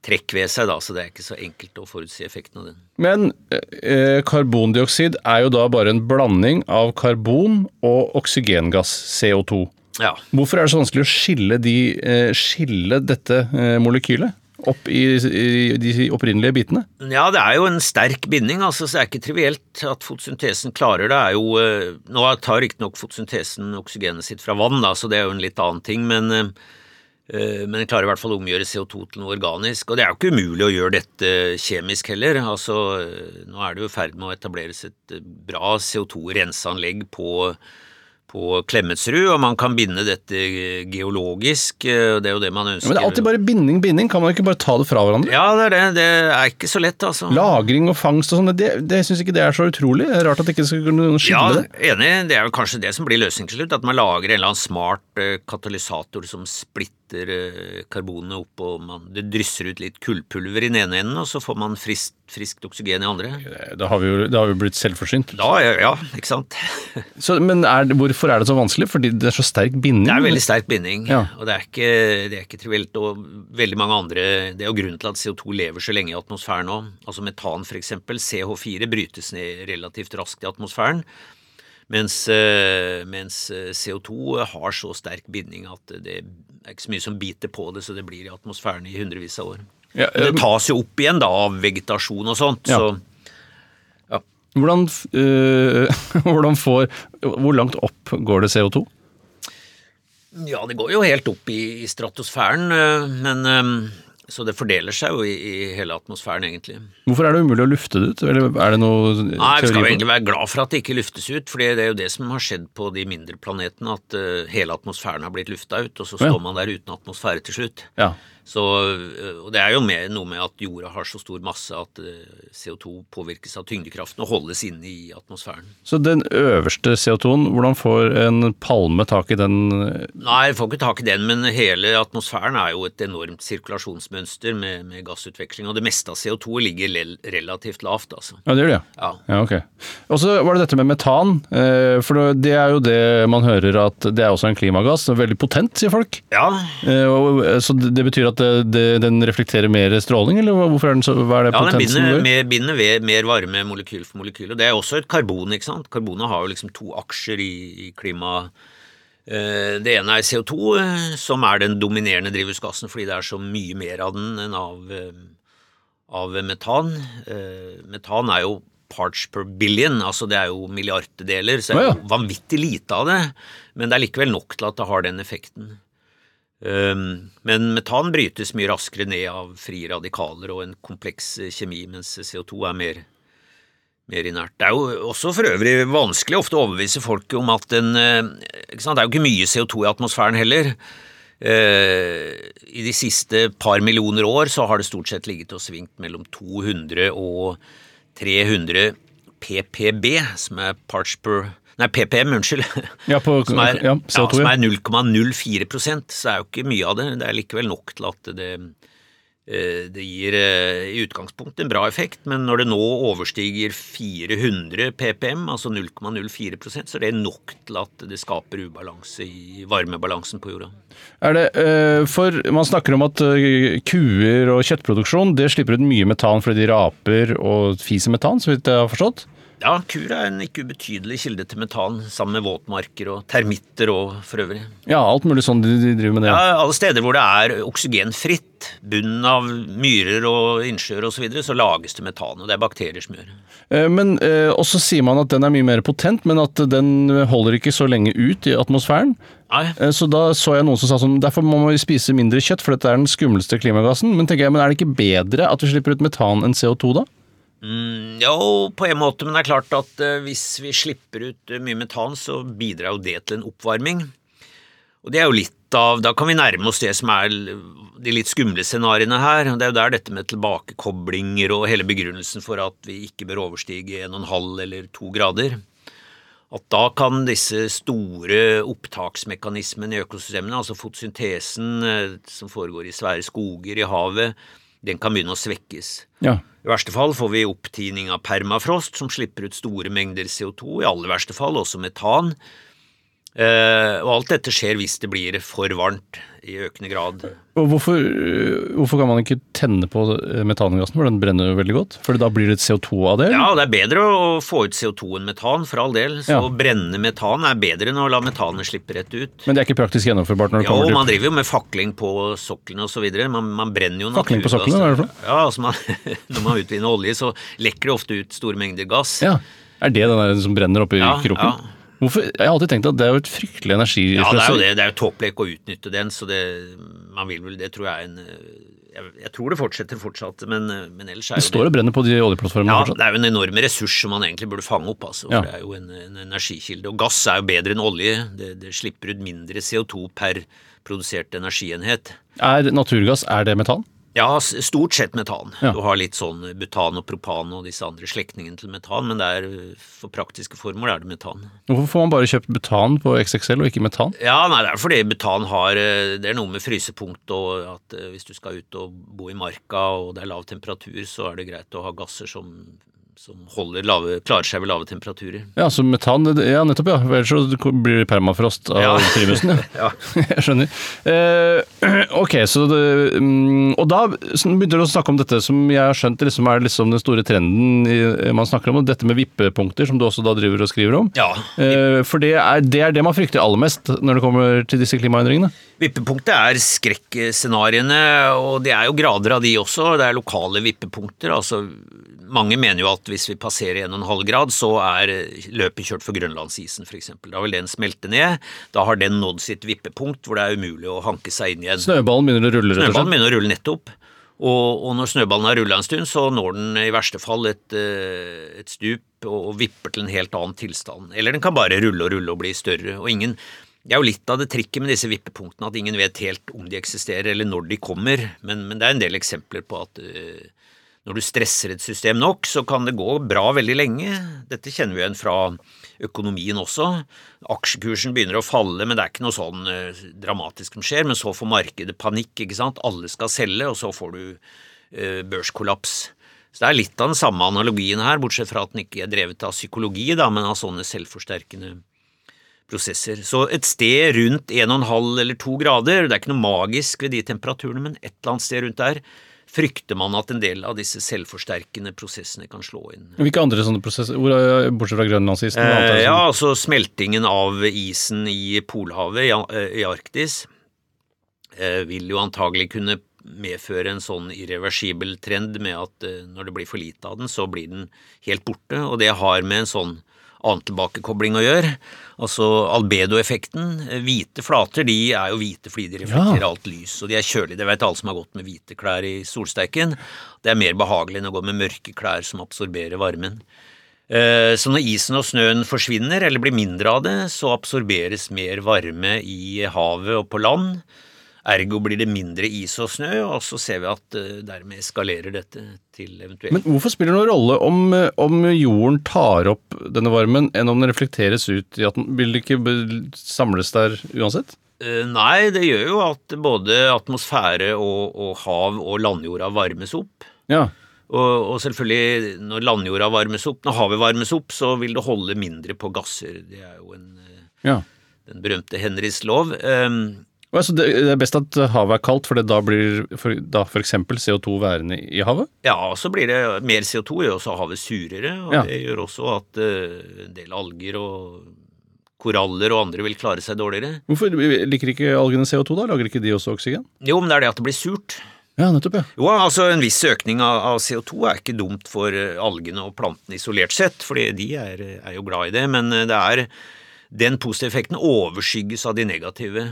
Speaker 3: trekk ved seg, da, så det er ikke så enkelt å forutsi effekten av den.
Speaker 2: Men eh, karbondioksid er jo da bare en blanding av karbon og oksygengass, CO2.
Speaker 3: Ja.
Speaker 2: Hvorfor er det så vanskelig å skille, de, eh, skille dette eh, molekylet? opp i, i, de opprinnelige bitene?
Speaker 3: Ja, det er jo en sterk binding, altså, så det er ikke trivielt at fotosyntesen klarer det. er jo, eh, Nå tar riktignok fotosyntesen oksygenet sitt fra vann, da, så det er jo en litt annen ting, men, men den klarer i hvert fall å omgjøre CO2 til noe organisk. Og det er jo ikke umulig å gjøre dette kjemisk heller. altså Nå er det jo i ferd med å etableres et bra CO2-renseanlegg på på Klemetsrud, og man kan binde dette geologisk. Eh, det er jo det man ønsker.
Speaker 2: Men det er alltid bare binding, binding. Kan man ikke bare ta det fra hverandre?
Speaker 3: Ja, det er det. Det er ikke så lett, altså.
Speaker 2: Lagring og fangst og sånn, det, det syns ikke det er så utrolig. Det er rart at det ikke skal kunne skille
Speaker 3: ja,
Speaker 2: det.
Speaker 3: Ja, enig. Det er jo kanskje det som blir løsningen til slutt. At man lager en eller annen smart uh, katalysator som splitter uh, karbonet opp, og man, det drysser ut litt kullpulver i den ene enden, og så får man friskt, friskt oksygen i andre.
Speaker 2: Da har vi jo har vi blitt selvforsynt.
Speaker 3: Da, ja, ja ikke sant.
Speaker 2: så, men er, hvorfor er det så vanskelig? Fordi det er så sterk binding?
Speaker 3: Det er veldig sterk binding, ja. og det er ikke, det er ikke trivielt. Og veldig mange andre Det er jo grunnen til at CO2 lever så lenge i atmosfæren nå. Altså metan f.eks. CH4 brytes ned relativt raskt i atmosfæren. Mens, eh, mens, eh, CO2 har så sterk binding at det er ikke så mye som biter på det, så det blir i atmosfæren i hundrevis av år. Ja, øh, det tas jo opp igjen da av vegetasjon og sånt. Ja. så
Speaker 2: hvordan, øh, hvordan får Hvor langt opp går det CO2?
Speaker 3: Ja, det går jo helt opp i, stratosfæren, men så det fordeler seg jo i, i, hele atmosfæren, egentlig.
Speaker 2: Hvorfor er det umulig å lufte det ut, eller er det noe
Speaker 3: Nei, Vi skal jo egentlig være glad for at det ikke luftes ut, for det er jo det som har skjedd på de mindre planetene, at uh, hele atmosfæren har blitt lufta ut, og så står ja. man der uten atmosfære til slutt.
Speaker 2: Ja.
Speaker 3: Så, øh, og Det er jo mer noe med at jorda har så stor masse at øh, CO2 påvirkes av tyngdekraften og holdes inne i atmosfæren.
Speaker 2: Så den øverste CO2-en, hvordan får en palme tak i den?
Speaker 3: Nei, får ikke tak i den, men hele atmosfæren er jo et enormt sirkulasjonsmønster med, med gassutveksling. Og det meste av CO2 ligger relativt lavt, altså.
Speaker 2: Ja, det gjør det,
Speaker 3: ja.
Speaker 2: ja ok. Og så var det dette med metan. For det er jo det man hører at det er også en klimagass. Veldig potent, sier folk.
Speaker 3: Ja.
Speaker 2: Så det betyr at at det, den reflekterer mer stråling, eller hvorfor er den så, hva er det
Speaker 3: ja, potensen den binder, mer, binder ved, mer varme molekyl for molekyl. og Det er også et karbon. ikke sant? Karbonet har jo liksom to aksjer i, i klimaet. Eh, det ene er CO2, eh, som er den dominerende drivhusgassen fordi det er så mye mer av den enn av, eh, av metan. Metan er jo parts per billion, altså det er jo milliarddeler, så det er jo vanvittig lite av det. Men det er likevel nok til at det har den effekten. Ehm, men metan brytes mye raskere ned av frie radikaler og en kompleks kjemi, mens CO2 er mer, mer inert. Det er jo også for øvrig vanskelig ofte å overbevise folk om at den eh, Det er jo ikke mye CO2 i atmosfæren heller. Eh, I de siste par millioner år så har det stort sett ligget og svingt mellom 200 og 300 ppb, som er parts per Nei, PPM, unnskyld.
Speaker 2: Ja, på,
Speaker 3: som er,
Speaker 2: ja,
Speaker 3: CO2, ja, er 0,04% så er jo ikke mye av det. Det er likevel nok til at det, Eh, Det gir eh, i utgangspunktet en bra effekt, men når det nå overstiger 400 ppm, altså 0,04% så er det nok til at det skaper ubalanse i varmebalansen på jorda.
Speaker 2: Er det, eh, for man snakker om at kuer og kjøttproduksjon det slipper ut mye metan fordi de raper og fiser metan, så vidt jeg har forstått?
Speaker 3: Ja, kur er en ikke ubetydelig kilde til metan, sammen med våtmarker og termitter og for øvrig.
Speaker 2: Ja, alt mulig sånn de, de driver med det.
Speaker 3: Ja, alle steder hvor det er oksygenfritt, bunnen av myrer og innsjøer osv., så, videre, så lages det metan, og det er bakterier som gjør det.
Speaker 2: Eh, Men og også sier man at den er mye mer potent, men at den holder ikke så lenge ut i atmosfæren.
Speaker 3: Nei,
Speaker 2: Eh, Så da så jeg noen som sa sånn, derfor må vi spise mindre kjøtt, for dette er den skumleste klimagassen. Men tenker jeg, men er det ikke bedre at vi slipper ut metan enn CO2 da?
Speaker 3: Mm, jo, på en måte, men det er klart at eh, hvis vi slipper ut eh, mye metan, så bidrar jo det til en oppvarming. Og det er jo litt av Da kan vi nærme oss det som er de litt skumle scenarioene her. Det er jo der dette med tilbakekoblinger og hele begrunnelsen for at vi ikke bør overstige 1,5 eller 2 grader. At da kan disse store opptaksmekanismene i økosystemene, altså fotosyntesen eh, som foregår i svære skoger, i havet, den kan begynne å svekkes.
Speaker 2: Ja.
Speaker 3: I verste fall får vi opptining av permafrost, som slipper ut store mengder CO2, i aller verste fall også metan. Eh, og alt dette skjer hvis det blir for varmt i økende grad.
Speaker 2: Og hvorfor, hvorfor kan man ikke tenne på metangassen, for den brenner jo veldig godt? For da blir det CO2 av det? eller?
Speaker 3: Ja, det er bedre å få ut CO2 enn metan, for all del. Så
Speaker 2: Ja.
Speaker 3: å brenne metan er bedre enn å la metanet slippe rett ut.
Speaker 2: Men det er ikke praktisk gjennomførbart når det
Speaker 3: Ja, og
Speaker 2: kommer
Speaker 3: man driver jo med fakling på soklene osv. Man, man brenner jo
Speaker 2: Fakling på
Speaker 3: naturgass.
Speaker 2: sokkelen, hva er det for noe?
Speaker 3: Ja, altså man, Når man utvinner olje, så lekker det ofte ut store mengder gass.
Speaker 2: Ja. Er det den der som brenner oppi
Speaker 3: Ja,
Speaker 2: kroppen?
Speaker 3: ja.
Speaker 2: Hvorfor? Jeg har alltid tenkt at det er jo et fryktelig energi...
Speaker 3: Ja, det er jo det. Det er jo tåpelig å utnytte den, så det, man vil vel, det tror jeg en jeg, jeg tror det fortsetter fortsatt, men, men ellers er
Speaker 2: Det
Speaker 3: jo
Speaker 2: står og brenner på de oljeplattformene
Speaker 3: ja,
Speaker 2: fortsatt.
Speaker 3: det er jo en enorm ressurs som man egentlig burde fange opp, altså. For
Speaker 2: Ja.
Speaker 3: det er jo en, en energikilde. Og gass er jo bedre enn olje. Det, det slipper ut mindre CO2 per produsert energienhet.
Speaker 2: Er naturgass er det metan?
Speaker 3: Ja, stort sett metan.
Speaker 2: Ja.
Speaker 3: Du har litt sånn butan og propan og disse andre slektningene til metan, men det er, for praktiske formål er det metan.
Speaker 2: Hvorfor får man bare kjøpt butan på XXL og ikke metan?
Speaker 3: Ja, nei, det er fordi butan har eh, Det er noe med frysepunkt og at eh, hvis du skal ut og bo i marka og det er lav temperatur, så er det greit å ha gasser som, som holder lave, klarer seg ved lave temperaturer.
Speaker 2: Ja, så metan, det- ja nettopp ja. Ellers så blir det permafrost av
Speaker 3: Ja.
Speaker 2: primusen. Ja.
Speaker 3: Ja.
Speaker 2: Jeg skjønner. Eh, ok, så det, mm, Og da begynte du å snakke om dette som jeg har skjønt liksom er liksom den store trenden i, man snakker om, og dette med vippepunkter, som du også da driver og skriver om.
Speaker 3: Ja,
Speaker 2: Eh, for det er, det er det man frykter aller mest når det kommer til disse klimaendringene.
Speaker 3: Vippepunktet er skrekkscenarioene, og det er jo grader av de også. Det er lokale vippepunkter. altså Mange mener jo at hvis vi passerer 1,5 grad, så er løpet kjørt for grønlandsisen f.eks. Da vil den smelte ned. Da har den nådd sitt vippepunkt hvor det er umulig å hanke seg inn igjen.
Speaker 2: Snøballen begynner å rulle, rett og
Speaker 3: Snøballen
Speaker 2: slett.
Speaker 3: begynner å rulle nettopp. Og, og når snøballen har rulla en stund, så når den i verste fall et, eh, et stup og, og vipper til en helt annen tilstand. Eller den kan bare rulle og rulle og bli større. Og ingen Det er jo litt av det trikket med disse vippepunktene at ingen vet helt om de eksisterer eller når de kommer, men, men det er en del eksempler på at uh, når du stresser et system nok, så kan det gå bra veldig lenge. Dette kjenner vi igjen fra økonomien også. Aksjekursen begynner å falle, men det er ikke noe sånn uh, dramatisk som skjer. Men så får markedet panikk, ikke sant. Alle skal selge, og så får du uh, børskollaps. Så det er litt av den samme analogien her, bortsett fra at den ikke er drevet av psykologi, da, men av sånne selvforsterkende prosesser. Så et sted rundt 1,5 eller 2 grader, det er ikke noe magisk ved de temperaturene, men et eller annet sted rundt der, frykter man at en del av disse selvforsterkende prosessene kan slå inn.
Speaker 2: Hvilke andre sånne prosesser, er- bortsett fra grønlandsisen?
Speaker 3: Eh, ja, altså smeltingen av isen i Polhavet, i, eh, Arktis, eh, vil jo antagelig kunne medføre en sånn irreversibel trend med at eh, når det blir for lite av den, så blir den helt borte, og det har med en sånn annen tilbakekobling å gjøre. Altså albedoeffekten. Eh, Hvite flater de er jo hvite fordi de reflekterer
Speaker 2: Ja.
Speaker 3: alt lys, og de er kjølige. Det vet alle som har gått med hvite klær i solsteiken. Det er mer behagelig enn å gå med mørke klær som absorberer varmen. Eh, Så når isen og snøen forsvinner, eller blir mindre av det, så absorberes mer varme i havet og på land. Ergo blir det mindre is og snø, og så ser vi at eh, dermed eskalerer dette til eventuelt
Speaker 2: Men hvorfor spiller det noen rolle om, eh, om jorden tar opp denne varmen, enn om den reflekteres ut i at den vil det ikke samles der uansett?
Speaker 3: Eh, Nei, det gjør jo at både atmosfære og, og hav og landjorda varmes opp.
Speaker 2: Ja.
Speaker 3: Og, og selvfølgelig, når landjorda varmes opp, når havet varmes opp, så vil det holde mindre på gasser. Det er jo en,
Speaker 2: ja.
Speaker 3: den berømte Henrys lov. Um,
Speaker 2: Altså, det er best at havet er kaldt, for da blir for, da f.eks. eksempel CO2 værende i havet?
Speaker 3: ja, så blir det mer CO2, gjør også havet surere, og
Speaker 2: Ja.
Speaker 3: det gjør også at eh, en del alger og koraller og andre vil klare seg dårligere.
Speaker 2: Hvorfor liker ikke algene CO2 da? Lager ikke de også oksygen?
Speaker 3: Jo, men det er det at det blir surt.
Speaker 2: Ja, nettopp, ja.
Speaker 3: Jo, altså en viss økning av, av CO2 er ikke dumt for eh, algene og plantene isolert sett, fordi de er, er jo glad i det, men eh, det er den positive effekten overskygges av de negative.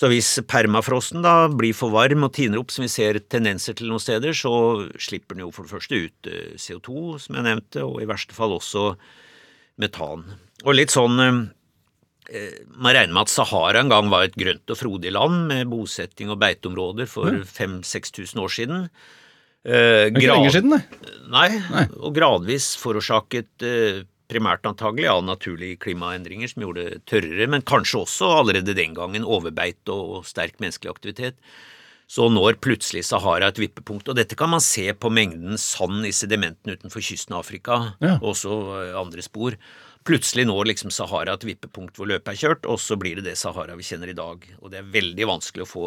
Speaker 3: Så hvis permafrosten da blir for varm og tiner opp, som vi ser tendenser til noen steder, så slipper den jo for det første ut eh, CO2, som jeg nevnte, og i verste fall også metan. Og litt sånn eh, man regner med at Sahara en gang var et grønt og frodig land med bosetting og beiteområder for 5000-6000 år siden. Eh,
Speaker 2: Det er ikke
Speaker 3: grad-
Speaker 2: lenger siden, det.
Speaker 3: Nei,
Speaker 2: Nei.
Speaker 3: og gradvis forårsaket eh, primært antagelig av naturlige klimaendringer som gjorde det tørrere, men kanskje også allerede den gangen overbeit og sterk menneskelig aktivitet. Så når plutselig Sahara et vippepunkt, og dette kan man se på mengden sand i sedimentene utenfor kysten av Afrika,
Speaker 2: Ja.
Speaker 3: og også eh, andre spor. Plutselig når liksom Sahara et vippepunkt hvor løpet er kjørt, og så blir det det Sahara vi kjenner i dag. Og det er veldig vanskelig å få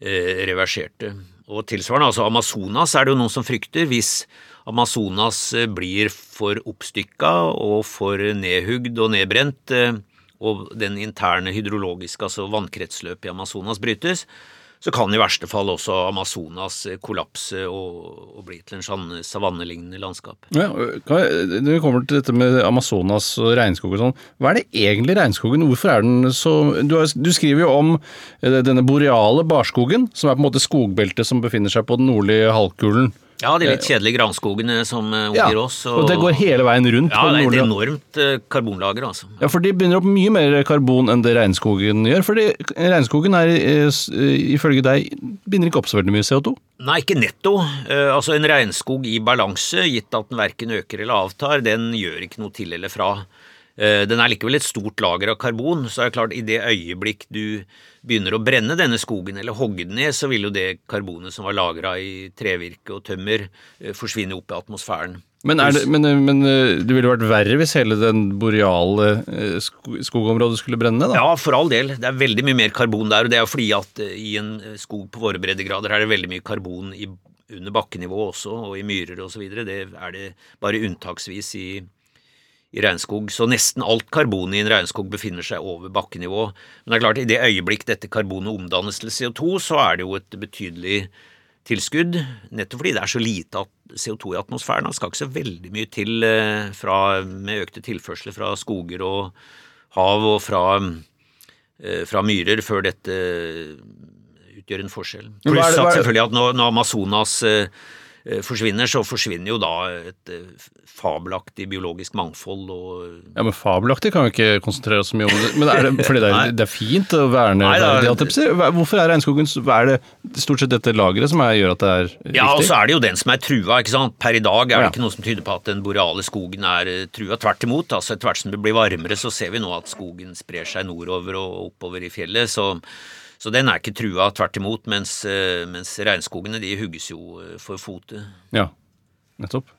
Speaker 3: eh, reversert det. Og tilsvarende, altså Amazonas er det jo noen som frykter. Hvis Amazonas eh, blir for oppstykka og for nedhugd og nedbrent, eh, og den interne hydrologiske, altså vannkretsløpet i Amazonas brytes, så kan i verste fall også Amazonas eh, kollapse og, bli til en sånn savannelignende landskap.
Speaker 2: Ja, når vi kommer til dette med Amazonas og regnskog og sånn, hva er det egentlig regnskogen? Hvorfor er den så Du, har, du skriver jo om denne boreale barskogen, som er på en måte skogbeltet som befinner seg på den nordlige halvkulen.
Speaker 3: Ja, de litt kjedelige granskogene som omgir
Speaker 2: Ja,
Speaker 3: omgir oss.
Speaker 2: og det går hele veien rundt
Speaker 3: Ja, det er et enormt eh, karbonlager, altså.
Speaker 2: Ja, for de binder opp mye mer karbon enn det regnskogen gjør. Fordi regnskogen er, eh, eh, ifølge deg, binder ikke opp så veldig mye CO2.
Speaker 3: Nei, ikke netto. Eh, altså En regnskog i balanse, gitt at den verken øker eller avtar, den gjør ikke noe til eller fra. Eh, den er likevel et stort lager av karbon, så er det klart i det øyeblikk du begynner å brenne denne skogen eller hogge den ned, så vil jo det karbonet som var lagra i trevirke og tømmer, eh, forsvinne opp i atmosfæren.
Speaker 2: Men, er det, men, eh, men det ville vært verre hvis hele den boreale skogområdet skulle brenne, da?
Speaker 3: Ja, for all del. Det er veldig mye mer karbon der, og det er fordi at i en skog på våre breddegrader er det veldig mye karbon i, under bakkenivå også, og i myrer videre. Det er det bare unntaksvis i, i regnskog. Så nesten alt karbon i en regnskog befinner seg over bakkenivå. Men det er klart, i det øyeblikk dette karbonet omdannes til CO2, så er det jo et betydelig tilskudd, nettopp fordi det er så lite CO2 i atmosfæren. Det skal ikke så veldig mye til eh, fra, med økte tilførsler fra skoger og hav og fra, eh, fra myrer før dette utgjør en forskjell. Pluss at selvfølgelig at når, når Amazonas eh, eh, forsvinner, så forsvinner jo da et eh, fabelaktig biologisk mangfold og
Speaker 2: Ja, men Fabelaktig kan vi ikke konsentrere oss så mye om det. Men er det fordi det er, det er fint å verne? Hva- Hvorfor er regnskogen Er det stort sett dette lageret som er, gjør at det er riktig?
Speaker 3: Ja, og så er det jo den som er trua, ikke sant. Per i dag er det ikke noe som tyder på at den boreale skogen er eh, trua. Tvert imot, altså etter hvert som det blir varmere, så ser vi nå at skogen sprer seg nordover og oppover i fjellet. Så, så den er ikke trua, tvert imot. Mens, eh, mens regnskogene de hugges jo eh, for fote.
Speaker 2: Ja, nettopp.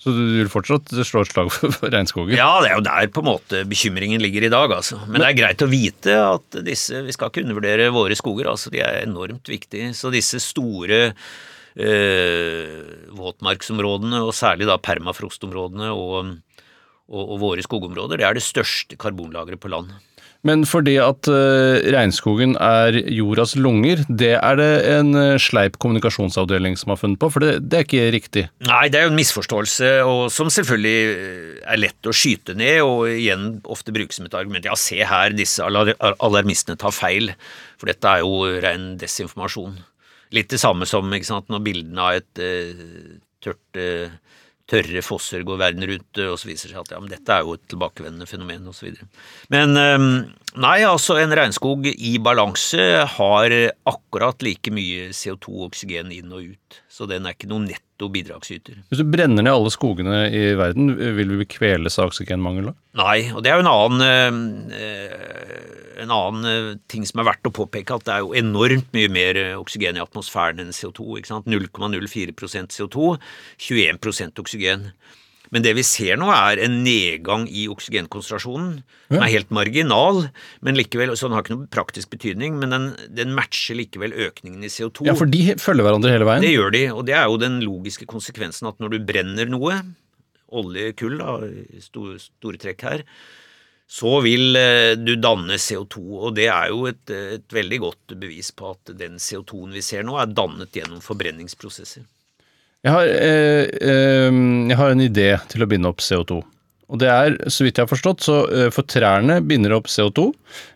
Speaker 2: Så du vil fortsatt slå et slag for, for regnskogen?
Speaker 3: Ja, det er jo der på en måte bekymringen ligger i dag, altså. Men det er greit å vite at disse Vi skal ikke undervurdere våre skoger, altså. De er enormt viktige. Så disse store eh, våtmarksområdene, og særlig da permafrostområdene og, og, og våre skogområder, det er det største karbonlageret på land.
Speaker 2: Men fordi at eh, regnskogen er jordas lunger, det er det en eh, sleip kommunikasjonsavdeling som har funnet på, for det, det er ikke riktig.
Speaker 3: Nei, det er jo en misforståelse, og som selvfølgelig eh, er lett å skyte ned, og igjen ofte brukes som et argument. Ja, se her, disse alarmistene tar feil, for dette er jo ren desinformasjon. Litt det samme som sant, når bildene av et uh, tørt, eh, tørre fosser går verden rundt, eh, og så viser det seg at ja, men dette er jo et tilbakevendende fenomen, osv. Men, eh, Nei, altså en regnskog i balanse har akkurat like mye CO2 og oksygen inn og ut. Så den er ikke noen netto bidragsyter.
Speaker 2: Hvis du brenner ned alle skogene i verden, vil vi kveles av oksygenmangel da?
Speaker 3: Nei, og det er jo en annen, eh, en annen eh, ting som er verdt å påpeke, at det er jo enormt mye mer oksygen i atmosfæren enn CO2. ikke sant? 0,04% CO2, 21% oksygen. Men det vi ser nå, er en nedgang i oksygenkonsentrasjonen. Den er helt marginal, men likevel, så den har ikke noen praktisk betydning. Men den, den matcher likevel økningen i CO2.
Speaker 2: Ja, for de følger hverandre hele veien?
Speaker 3: Det gjør de, og det er jo den logiske konsekvensen at når du brenner noe, olje, kull, da, store, store trekk her, så vil eh, du danne CO2, og det er jo et, et veldig godt bevis på at den CO2-en vi ser nå, er dannet gjennom forbrenningsprosesser.
Speaker 2: Jeg har, eh, eh, jeg har en idé til å binde opp CO2. Og det er, så vidt jeg har forstått, så eh, for trærne binder opp CO2,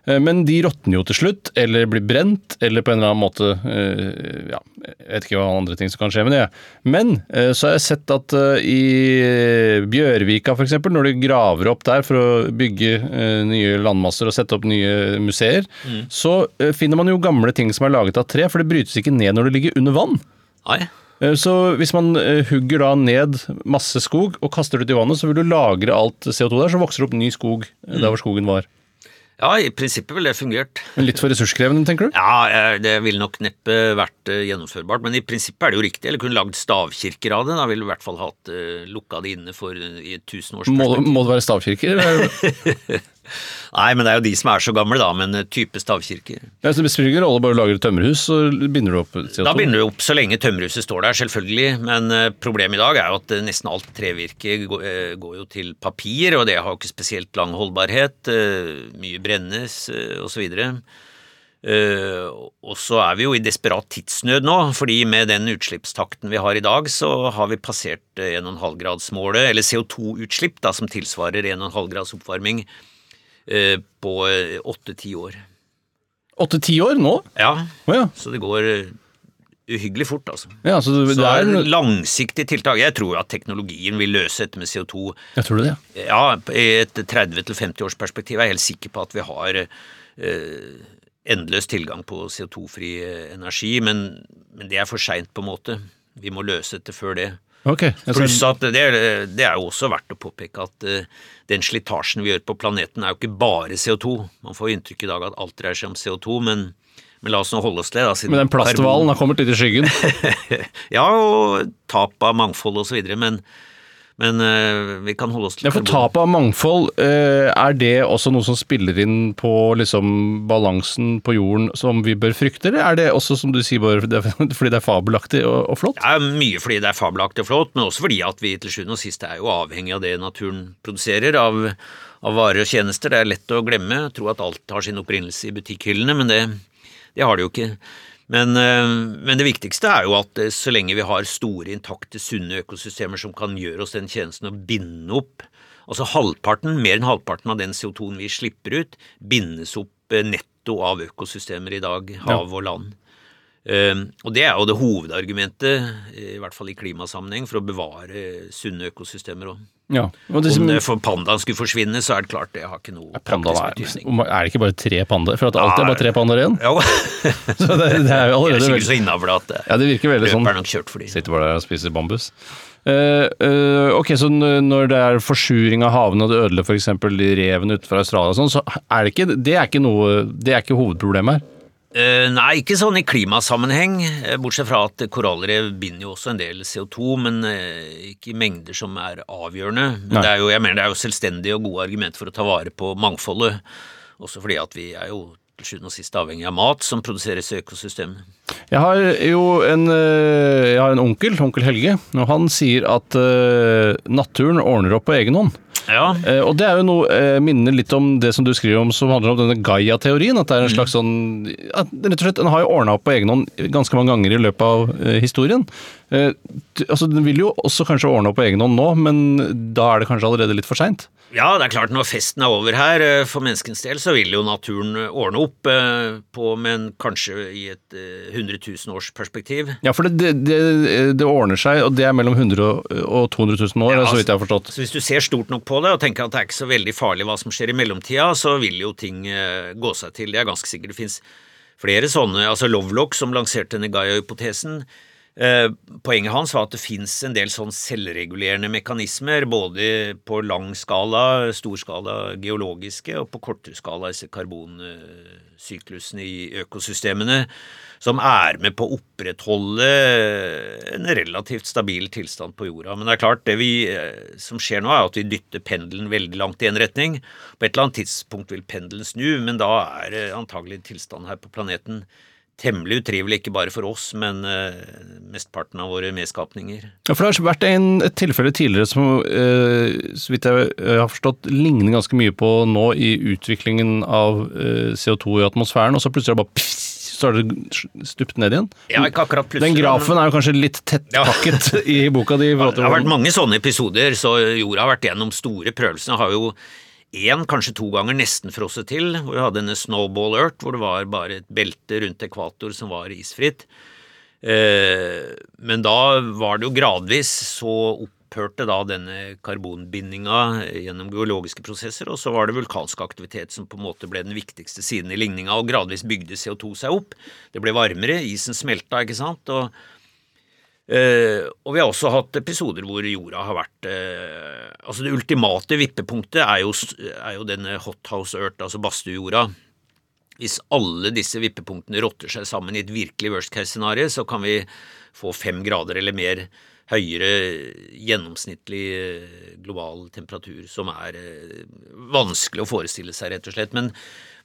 Speaker 2: eh, men de råtner jo til slutt, eller blir brent, eller på en eller annen måte eh, Ja, jeg vet ikke hva andre ting som kan skje med det. Men så har jeg sett at i Bjørvika f.eks., når de graver opp der for å bygge nye landmasser og sette opp nye museer, så eh, finner man jo gamle ting som er laget av tre, for det brytes ikke ned når det ligger under vann.
Speaker 3: Nei,
Speaker 2: Så hvis man eh, hugger da ned masse skog og kaster det ut i vannet, så vil du lagre alt CO2 der, så vokser det opp ny skog eh, der hvor skogen var.
Speaker 3: ja, i prinsippet ville det fungert.
Speaker 2: Men litt for ressurskrevende, tenker du?
Speaker 3: Ja, eh, det ville nok neppe vært eh, gjennomførbart, men i prinsippet er det jo riktig. Eller kunne lagd stavkirker av det. Da ville du i hvert fall hatt lukka det inne for eh, i et
Speaker 2: Må, må det være stavkirker?
Speaker 3: Nei, men det er jo de som er så gamle, da, men eh, type stavkirker.
Speaker 2: Ja, så det spiller ingen rolle bare lager et tømmerhus, så binder du opp CO2?
Speaker 3: Da binder du opp så lenge tømmerhuset står der, selvfølgelig. Men eh, problemet i dag er jo at eh, nesten alt trevirke går, jo til papir, og det har jo ikke spesielt lang holdbarhet. Mye brennes osv. Uh, og så er vi jo i desperat tidsnød nå, fordi med den utslippstakten vi har i dag, så har vi passert eh, 1,5-gradsmålet, eller CO2-utslipp, da, som tilsvarer 1,5 grads oppvarming, på åtte-ti år.
Speaker 2: Åtte-ti år nå?
Speaker 3: Ja,
Speaker 2: Oh, ja.
Speaker 3: så det går eh, uhyggelig fort, altså.
Speaker 2: ja. Så det,
Speaker 3: Så
Speaker 2: det er
Speaker 3: en langsiktig tiltak. Jeg tror at teknologien vil løse dette med CO2.
Speaker 2: Jeg tror det, ja.
Speaker 3: Ja, i et 30-50 års perspektiv er jeg helt sikker på at vi har eh, endeløs tilgang på CO2-fri eh, energi, men, men det er for seint på en måte. Vi må løse dette før det.
Speaker 2: Ok. Jeg
Speaker 3: Pluss at det, er- det er jo også verdt å påpeke at uh, den slitasjen vi gjør på planeten er jo ikke bare CO2. Man får inntrykk i dag at alt dreier seg om CO2, men, men la oss nå holde oss til det.
Speaker 2: Men den plasthvalen har kommet litt i skyggen.
Speaker 3: Ja, og tap av mangfold og så videre, men, men uh, vi kan holde oss til
Speaker 2: Ja, for
Speaker 3: tap
Speaker 2: tapet av mangfold, uh, er det også noe som spiller inn på liksom balansen på jorden som vi bør frykte, eller er det også, som du sier, bare det fordi det er fabelaktig og, og flott?
Speaker 3: Er mye fordi det er fabelaktig og flott, men også fordi at vi til sjuende og sist er jo avhengig av det naturen produserer av, av varer og tjenester. Det er lett å glemme, tro at alt har sin opprinnelse i butikkhyllene, men det, det har det jo ikke. Men, eh, men det viktigste er jo at eh, så lenge vi har store, intakte, sunne økosystemer som kan gjøre oss den tjenesten å binde opp Altså halvparten, mer enn halvparten av den CO2-en vi slipper ut, bindes opp eh, netto av økosystemer i dag, hav og land. Um, og det er jo det hovedargumentet, i hvert fall i klimasammenheng, for å bevare sunne økosystemer òg.
Speaker 2: Ja. Og
Speaker 3: Om pandaen skulle forsvinne, så er det klart det har ikke noe praktisk betydning.
Speaker 2: er det ikke bare tre pandaer? For at alltid er bare tre pandaer igjen?
Speaker 3: Ja,
Speaker 2: Så det, det er jo
Speaker 3: jeg er sikkert så innavla at
Speaker 2: Ja, det virker veldig sånn.
Speaker 3: nok kjørt for de.
Speaker 2: Sitter bare der og spiser bambus. Uh, uh, ok, så når det er forsuring av havene og det ødelegger f.eks. revene utenfor Australia og sånn, så er det ikke, det er ikke noe Det er ikke hovedproblemet her.
Speaker 3: Eh, nei, ikke sånn i klimasammenheng, eh, bortsett fra at korallrev binder jo også en del CO2, men uh, ikke i mengder som er avgjørende. Men det er jo, jeg mener det er jo selvstendige og gode argumenter for å ta vare på mangfoldet, også fordi at vi er jo til sjuende og sist avhengig av mat som produseres i økosystemet.
Speaker 2: Jeg har jo en, jeg har en onkel, onkel Helge, og han sier at uh, naturen ordner opp på egen hånd.
Speaker 3: Ja,
Speaker 2: Eh, og det er jo noe eh, minner litt om det som du skriver om som handler om denne Gaia-teorien. At det er en slags sånn at Rett og slett, Den har jo ordna opp på egen hånd ganske mange ganger i løpet av eh, historien. Eh, altså Den vil jo også kanskje ordne opp på egen hånd nå, men da er det kanskje allerede litt for seint.
Speaker 3: Ja, det er klart når festen er over her, eh, for menneskens del, så vil jo naturen ordne opp eh, på, men kanskje i et 100 000 års perspektiv.
Speaker 2: Ja, for det, det, det, ordner seg, og det er mellom 100 og 200 000 år, ja, så vidt jeg har forstått.
Speaker 3: Så hvis du ser stort nok på det og tenker at det er ikke så veldig farlig hva som skjer i mellomtida, så vil jo ting gå seg til. Det er ganske sikkert. Det fins flere sånne, altså Lovelock som lanserte Negaya-hypotesen Eh, poenget hans var at det fins en del sånn selvregulerende mekanismer, både på lang skala, stor skala geologiske, og på kortere skala disse karbonsyklusene i økosystemene, som er med på å opprettholde en relativt stabil tilstand på jorda. Men det er klart, det vi, eh, som skjer nå, er at vi dytter pendelen veldig langt i en retning. På et eller annet tidspunkt vil pendelen snu, men da er antagelig tilstanden her på planeten temmelig utrivelig, ikke bare for oss, men uh, mesteparten av våre medskapninger.
Speaker 2: Ja, for Det har vært en, et tilfelle tidligere som, uh, så vidt jeg uh, har forstått, ligner ganske mye på nå i utviklingen av CO2 i atmosfæren, og så plutselig bare pss, så har det stupt ned igjen.
Speaker 3: Ja, ikke akkurat plutselig.
Speaker 2: Den grafen er jo kanskje litt tettpakket ja. i boka di.
Speaker 3: Det har vært mange sånne episoder, så jorda har vært gjennom store prøvelser. Har jo én, kanskje to ganger nesten frosset til, hvor vi hadde denne Snowball Earth, hvor det var bare et belte rundt ekvator som var isfritt. Eh, men da var det jo gradvis så opphørte da denne karbonbindinga gjennom geologiske prosesser, og så var det vulkansk aktivitet som på en måte ble den viktigste siden i ligninga, og gradvis bygde CO2 seg opp. Det ble varmere, isen smelta, ikke sant. og Uh, og vi har også hatt episoder hvor jorda har vært uh, Altså det ultimate vippepunktet er jo, er jo denne hothouse earth, altså badstuejorda. Hvis alle disse vippepunktene rotter seg sammen i et virkelig worst case scenario, så kan vi få fem grader eller mer høyere gjennomsnittlig uh, global temperatur, som er vanskelig å forestille seg, rett og slett. Men,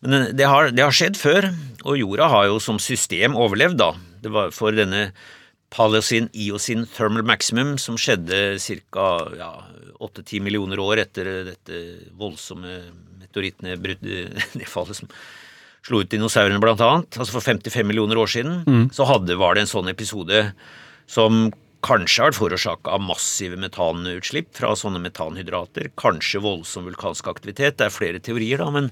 Speaker 3: men det, har, det har skjedd før, og jorda har jo som system overlevd, da. Det var for denne Paleocene-Eocene thermal maximum, som skjedde ca. Ja, 8-10 millioner år etter dette voldsomme meteorittnedfallet som slo ut dinosaurene, blant annet. Altså for 55 millioner år siden mm. så hadde, var det en sånn episode som kanskje har vært forårsaka av massive metanutslipp fra sånne metanhydrater. Kanskje voldsom vulkansk aktivitet. Det er flere teorier, da, men,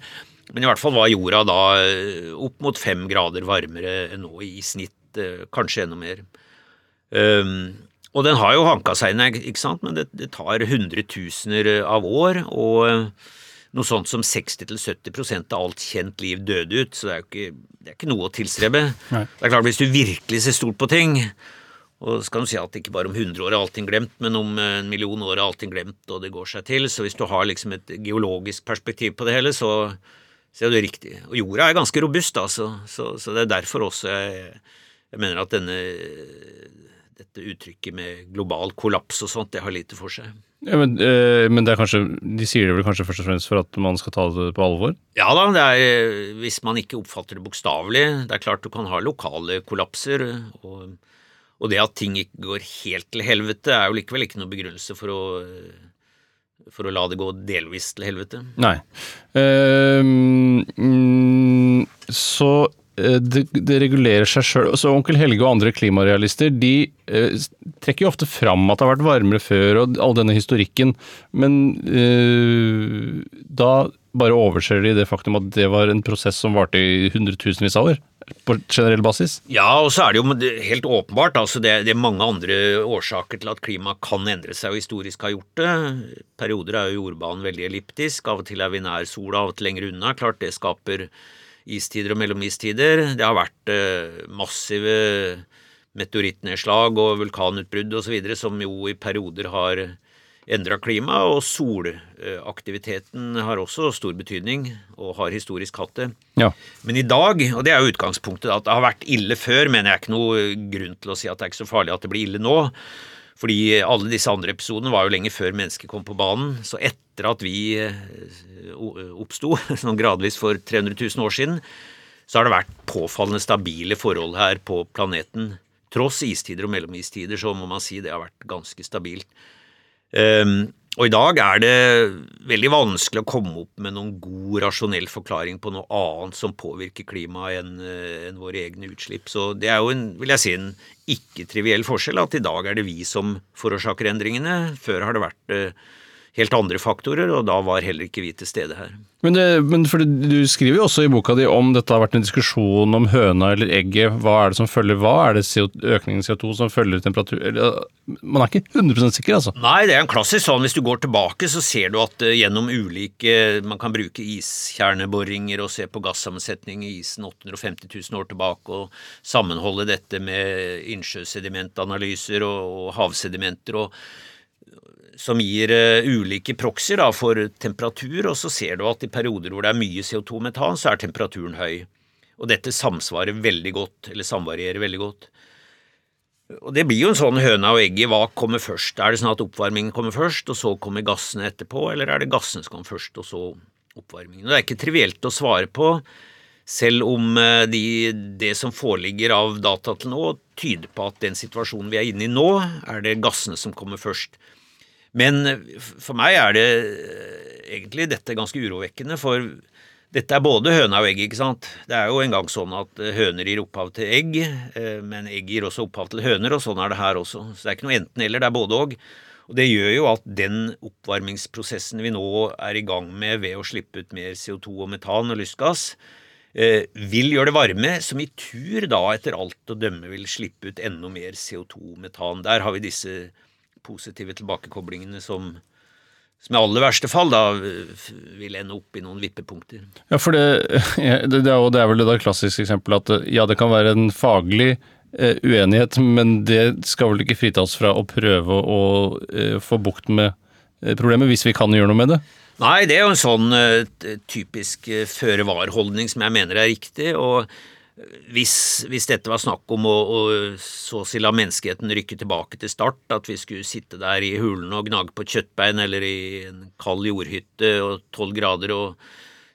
Speaker 3: men i hvert fall var jorda da eh, opp mot fem grader varmere enn nå i snitt, eh, kanskje enda mer. Um, og den har jo hanka seg inn, ikke sant, men det, det tar hundretusener av år. og noe sånt som 60-70% av alt kjent liv døde ut, så det er jo ikke, det er ikke noe å tilstrebe. Nei. Det er klart Hvis du virkelig ser stort på ting, og så kan du si at ikke bare om 100 år er allting glemt, men om en million år er allting glemt, og det går seg til, så hvis du har liksom et geologisk perspektiv på det hele, så, så er det riktig. Og jorda er ganske robust, altså, så, så det er derfor også jeg, jeg mener at denne dette uttrykket med global kollaps og sånt, det har lite for seg.
Speaker 2: Ja, men, øh, men, det er kanskje, de sier det vel kanskje først og fremst for at man skal ta det på alvor?
Speaker 3: Ja da, det er, eh, hvis man ikke oppfatter det bokstavelig. Det er klart du kan ha lokale kollapser. Og, og, det at ting ikke går helt til helvete, er jo likevel ikke noe begrunnelse for å, for å la det gå delvis til helvete.
Speaker 2: Nei. Uh, mm, så det, det, regulerer seg sjøl. Så Onkel Helge og andre klimarealister de eh, trekker jo ofte fram at det har vært varmere før, og all denne historikken, men eh, da bare overser de det faktum at det var en prosess som varte i hundretusenvis av år? På generell basis?
Speaker 3: Ja, og så er det jo helt åpenbart. altså det, det, er mange andre årsaker til at klimaet kan endre seg, og historisk har gjort det. Perioder er jo jordbanen veldig elliptisk. Av og til er vi nær sola, av og til lenger unna. Klart det skaper istider og mellomistider. Det har vært eh, massive meteorittnedslag og vulkanutbrudd osv. som jo i perioder har endra klima, og solaktiviteten har også stor betydning, og har historisk hatt det. Ja. Men i dag, og det er jo utgangspunktet, at det har vært ille før, mener jeg ikke noe grunn til å si at det er ikke så farlig at det blir ille nå. Fordi alle disse andre episodene var jo lenge før mennesket kom på banen. Så etter at vi eh, oppsto, sånn gradvis for 300 000 år siden, så har det vært påfallende stabile forhold her på planeten. Tross istider og mellomistider så må man si det har vært ganske stabilt. Um, og i dag er det veldig vanskelig å komme opp med noen god, rasjonell forklaring på noe annet som påvirker klimaet enn eh, en våre egne utslipp. Så det er jo en, vil jeg si, en ikke-triviell forskjell at i dag er det vi som forårsaker endringene. Før har det vært uh, helt andre faktorer, og da var heller ikke vi til stede her.
Speaker 2: Men, det, men du skriver jo også i boka di om dette har vært en diskusjon om høna eller egget. Hva er det som følger hva? Er det CO, økningen i CO2 som følger temperatur? Eller, man er ikke 100 sikker, altså.
Speaker 3: Nei, det er en klassisk sånn. Hvis du går tilbake, så ser du at uh, gjennom ulike Man kan bruke iskjerneboringer og se på gassammensetning i isen 850 000 år tilbake, og sammenholde dette med innsjøsedimentanalyser og, og havsedimenter. og som gir uh, ulike proxyer for temperatur, og så ser du at i perioder hvor det er mye CO2-metan, så er temperaturen høy. Og dette samsvarer veldig godt, eller samvarierer veldig godt. Og Det blir jo en sånn høna og egget, hva kommer først? Er det sånn at oppvarmingen kommer først, og så kommer gassene etterpå, eller er det gassene som kommer først, og så oppvarmingen? Og Det er ikke trivielt å svare på, selv om eh, de, det som foreligger av data til nå, tyder på at den situasjonen vi er inne i nå, er det gassene som kommer først. Men for meg er det eh, egentlig dette ganske urovekkende, for dette er både høna og egg, ikke sant. Det er jo engang sånn at eh, høner gir opphav til egg, eh, men egg gir også opphav til høner, og sånn er det her også. Så det er ikke noe enten-eller, det er både og. Og det gjør jo at den oppvarmingsprosessen vi nå er i gang med ved å slippe ut mer CO2 og metan og lystgass, vil gjøre det varme, som i tur da etter alt å dømme vil slippe ut enda mer CO2 og metan. Der har vi disse positive tilbakekoblingene som, som i aller verste fall da vil ende opp i noen vippepunkter.
Speaker 2: Ja, for det, det, det, er, vel det klassiske eksempelet at ja, det kan være en faglig eh, uenighet, men det skal vel ikke frita oss fra å prøve å eh, få bukt med eh, problemet, hvis vi kan gjøre noe med det?
Speaker 3: Nei, det er jo en sånn uh, typisk uh, føre-var-holdning som jeg mener er riktig. og hvis, hvis, dette var snakk om å, å, så å si la menneskeheten rykke tilbake til start, at vi skulle sitte der i hulene og gnage på kjøttbein eller i en kald jordhytte og tolv grader og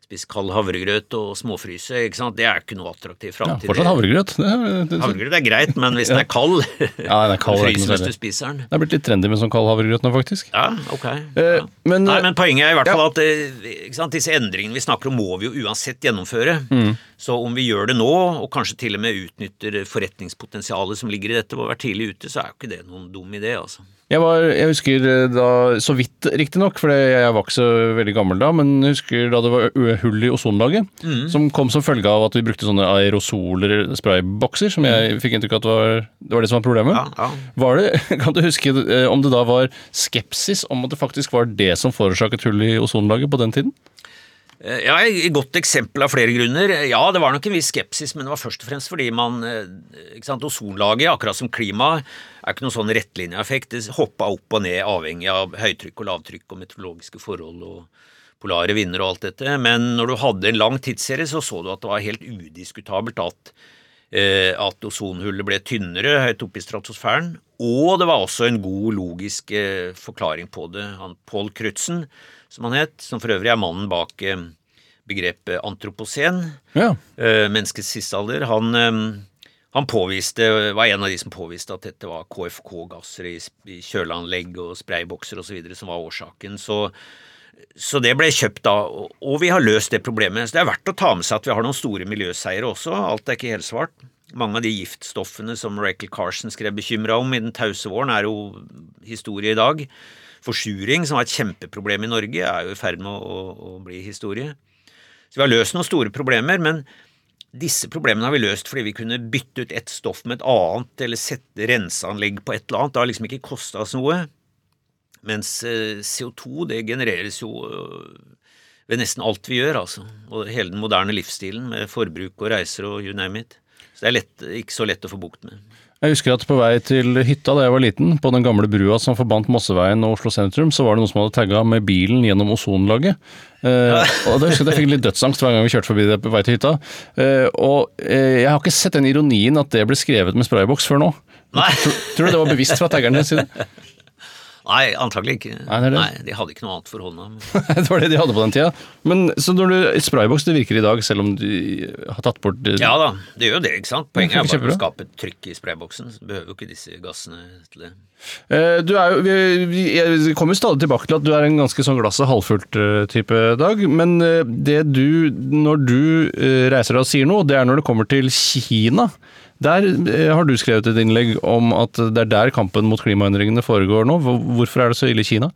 Speaker 3: spise kald havregrøt og småfryse. ikke sant? Det er ikke noe attraktivt framtid.
Speaker 2: Ja, fortsatt havregrøt. Det er,
Speaker 3: det, havregrøt er greit, men hvis den er kald,
Speaker 2: ja, den er kald
Speaker 3: fryser hvis du spiser den.
Speaker 2: Det er blitt litt trendy med sånn kald havregrøt nå, faktisk.
Speaker 3: Ja, ok. Eh, ja. Men, Nei, men poenget er i hvert fall at eh, sant, disse endringene vi snakker om, må vi jo uansett gjennomføre. Mm. Så om vi gjør det nå, og kanskje til og med utnytter forretningspotensialet som ligger i dette, å være tidlig ute, så er jo ikke det noen dum idé, altså.
Speaker 2: Jeg, var, jeg husker eh, da, så vidt riktignok, for jeg var ikke så veldig gammel da, men jeg husker da det var hull i ozonlaget, mm. som kom som følge av at vi brukte sånne aerosoler, spraybokser, som jeg fikk inntrykk av at var, det var det som var problemet. Ja, ja. Var det, Kan du huske eh, om det da var skepsis om at det faktisk var det som forårsaket hull i ozonlaget på den tiden?
Speaker 3: Eh, ja, Et godt eksempel av flere grunner. Ja, det var nok en viss skepsis, men det var først og fremst fordi man eh, ikke sant, Ozonlaget, akkurat som klimaet, er ikke noen sånn rettlinjeeffekt. Det hoppa opp og ned avhengig av høytrykk og lavtrykk og meteorologiske forhold og polare vinder og alt dette. Men når du hadde en lang tidsserie, så så du at det var helt udiskutabelt at, eh, at ozonhullet ble tynnere høyt oppe i stratosfæren. Og det var også en god logisk eh, forklaring på det. Han, Paul Crutzen som han het, som for øvrig er mannen bak eh, begrepet antropocen, ja. Eh, menneskets siste alder. Han, eh, han påviste, var en av de som påviste at dette var KFK-gasser i, i kjøleanlegg og spraybokser osv. som var årsaken. Så, så, det ble kjøpt da, og vi har løst det problemet. Så det er verdt å ta med seg at vi har noen store miljøseiere også. Alt er ikke helsvart. Mange av de giftstoffene som Rachel Carson skrev bekymra om i Den tause våren, er jo historie i dag. Forsuring, som var et kjempeproblem i Norge, er jo i ferd med å, å, bli historie. Så vi har løst noen store problemer, men disse problemene har vi løst fordi vi kunne bytte ut et stoff med et annet, eller sette renseanlegg på et eller annet. Det har liksom ikke kosta oss noe. Mens eh, CO2 det genereres jo øh, ved nesten alt vi gjør, altså. Og hele den moderne livsstilen med forbruk og reiser og you name it. Så det er lett, ikke så lett å få bukt med.
Speaker 2: Jeg husker at på vei til hytta da jeg var liten, på den gamle brua som forbandt Mosseveien og Oslo sentrum, så var det noen som hadde tagga med bilen gjennom ozonlaget. Uh, og da husker jeg at jeg fikk litt dødsangst hver gang vi kjørte forbi det på vei til hytta. Uh, og uh, jeg har ikke sett den ironien at det ble skrevet med sprayboks før nå. Tror, tror du det var bevisst fra taggernes side?
Speaker 3: Nei, antagelig ikke.
Speaker 2: Nei, det det.
Speaker 3: Nei, De hadde ikke noe annet for hånda.
Speaker 2: det var det de hadde på den tida. Men så når du, Sprayboks det virker i dag, selv om du har tatt bort det.
Speaker 3: Ja da, det gjør jo det. ikke sant? Poenget er bare å skape trykk i sprayboksen. Så behøver jo ikke disse gassene til det.
Speaker 2: Eh, du er jo, vi, vi kommer stadig tilbake til at du er en ganske sånn glasset halvfullt-type eh, dag. Men eh, det du, når du reiser deg og sier noe, det er når det kommer til Kina. Der eh, har du skrevet et innlegg om at det er der kampen mot klimaendringene foregår nå. Hvorfor er det så ille i Kina?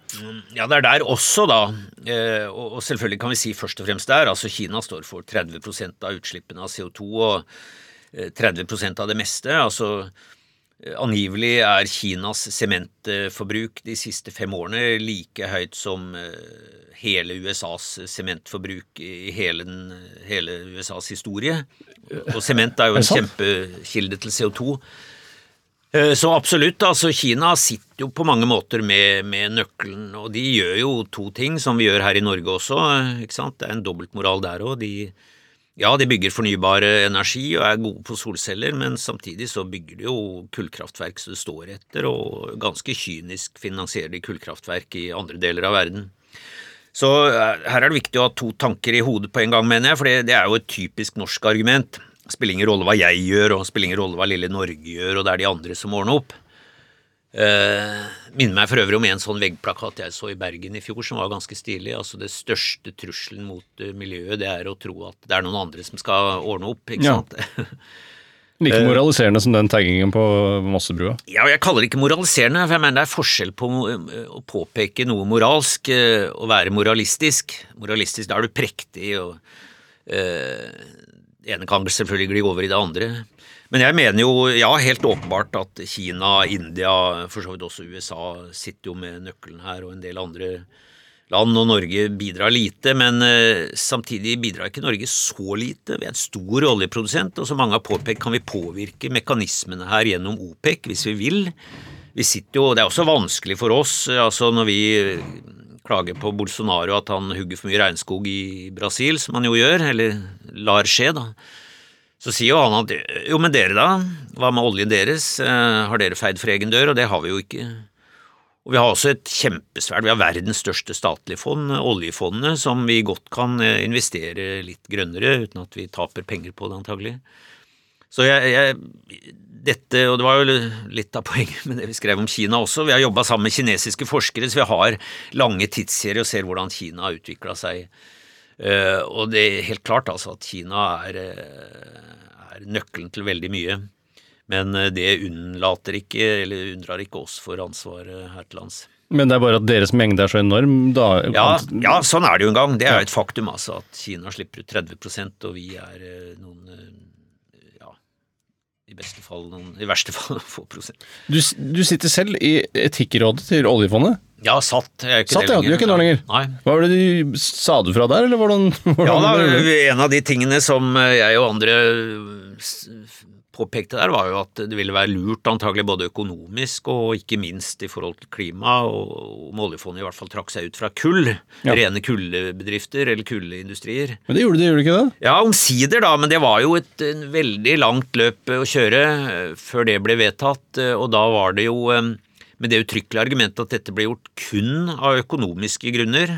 Speaker 3: Ja, det er der også, da. Eh, og selvfølgelig kan vi si først og fremst der. Altså Kina står for 30% av utslippene av CO2 og eh, 30% av det meste. Altså eh, angivelig er Kinas sementforbruk de siste fem årene like høyt som eh, hele USAs sementforbruk i hele, den, hele USAs historie. Og sement er jo en kjempekilde til CO2. Eh, Så absolutt, altså Kina sitter jo på mange måter med, med nøkkelen, og de gjør jo to ting som vi gjør her i Norge også, ikke sant. Det er en dobbeltmoral der òg. De, ja, de bygger fornybar energi og er gode på solceller, men samtidig så bygger de jo kullkraftverk så det står etter, og ganske kynisk finansierer de kullkraftverk i andre deler av verden. Så eh, her er det viktig å ha to tanker i hodet på en gang, mener jeg, for det er jo et typisk norsk argument. Spiller ingen rolle hva jeg gjør, og spiller ingen rolle hva lille Norge gjør, og det er de andre som ordner opp. Eh, minner meg for øvrig om en sånn veggplakat jeg så i Bergen i fjor, som var ganske stilig. Altså det største trusselen mot eh, miljøet, det er å tro at det er noen andre som skal ordne opp, ikke
Speaker 2: Ja.
Speaker 3: sant.
Speaker 2: Like moraliserende som den taggingen på Mossebrua.
Speaker 3: Ja, jeg kaller det ikke moraliserende, for jeg mener det er forskjell på eh, å påpeke noe moralsk eh, og være moralistisk. Moralistisk, da er du prektig, og eh, det ene kan selvfølgelig gli over i det andre. Men jeg mener jo, ja, helt åpenbart at Kina, India, for så vidt også USA, sitter jo med nøkkelen her, og en del andre land, og Norge bidrar lite, men eh, samtidig bidrar ikke Norge så lite. Vi er en stor oljeprodusent, og som mange har påpekt, kan vi påvirke mekanismene her gjennom OPEC hvis vi vil. Vi sitter jo, Det er også vanskelig for oss, eh, altså når vi klager på Bolsonaro at han hugger for mye regnskog i Brasil, som han jo gjør, eller lar skje, da. Så sier jo han at jo, men dere da, hva med oljen deres, Eh, har dere feid for egen dør? Og det har vi jo ikke. Og vi har også et kjempesvært, vi har verdens største statlige fond, oljefondet, som vi godt kan eh, investere litt grønnere, uten at vi taper penger på det antagelig. Så jeg, jeg dette, og det var jo litt av poenget med det vi skrev om Kina også, vi har jobba sammen med kinesiske forskere, så vi har lange tidsserier og ser hvordan Kina har utvikla seg. Eh, og det er helt klart altså at Kina er, er nøkkelen til veldig mye. Men eh, det unnlater ikke, eller unndrar ikke oss for ansvaret her til lands.
Speaker 2: Men det er bare at deres mengde er så enorm, da
Speaker 3: Ja, ja, sånn er det jo en gang. Det er jo et faktum, altså, at Kina slipper ut 30% og vi er eh, noen eh, ja, i beste fall noen, i verste fall få prosent.
Speaker 2: Du, du sitter selv i Etikkrådet til oljefondet.
Speaker 3: Ja, satt. Jeg er ikke
Speaker 2: Satt,
Speaker 3: det
Speaker 2: ja. Du er ikke nå lenger.
Speaker 3: Nei.
Speaker 2: Hva var det de sa du fra der, eller hvordan? hvordan
Speaker 3: Ja, da. En av de tingene som jeg og andre påpekte der, var jo at det ville være lurt antagelig både økonomisk og ikke minst i forhold til klima, og om oljefondet i hvert fall trakk seg ut fra kull,
Speaker 2: Ja.
Speaker 3: rene kullbedrifter eller kullindustrier.
Speaker 2: Men det gjorde de, gjorde de ikke det?
Speaker 3: Ja, omsider da, men det var jo et veldig langt løp å kjøre eh, før det ble vedtatt, eh, og da var det jo eh, med det uttrykkelige argumentet at dette ble gjort kun av økonomiske grunner,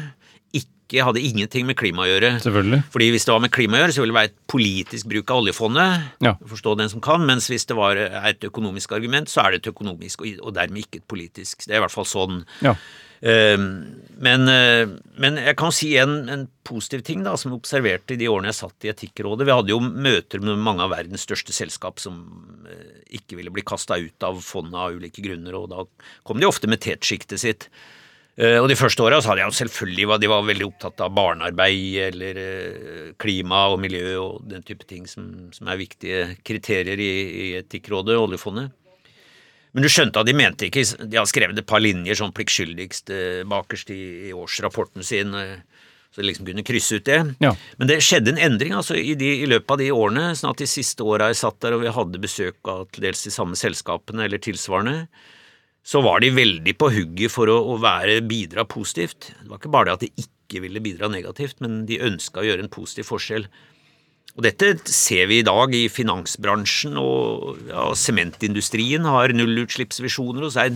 Speaker 3: ikke hadde ingenting med klima å gjøre.
Speaker 2: Selvfølgelig.
Speaker 3: Fordi hvis det var med klima å gjøre, så ville det være et politisk bruk av oljefondet,
Speaker 2: Ja.
Speaker 3: forstå den som kan, mens hvis det var er et økonomisk argument, så er det et økonomisk, og dermed ikke et politisk. Det er i hvert fall sånn.
Speaker 2: Ja.
Speaker 3: Eh, Men, eh, men jeg kan si en, en positiv ting da, som jeg observerte i de årene jeg satt i Etikkrådet. Vi hadde jo møter med mange av verdens største selskap som eh, ikke ville bli kasta ut av fondet av ulike grunner, og da kom de ofte med tetsjiktet sitt. Eh, Og de første åra hadde jeg selvfølgelig de var veldig opptatt av barnearbeid eller klima og miljø og den type ting som, som er viktige kriterier i, i Etikkrådet og oljefondet. Men du skjønte at de mente ikke De har skrevet et par linjer sånn pliktskyldigst eh, bakerst i, årsrapporten sin, eh, så de liksom kunne krysse ut det.
Speaker 2: Ja.
Speaker 3: Men det skjedde en endring altså i, de, i løpet av de årene. sånn at de siste åra jeg satt der og vi hadde besøk av til dels de samme selskapene eller tilsvarende, så var de veldig på hugget for å, å være, bidra positivt. Det var ikke bare det at de ikke ville bidra negativt, men de ønska å gjøre en positiv forskjell. Og dette ser vi i dag i finansbransjen, og ja, sementindustrien har nullutslippsvisjoner. og så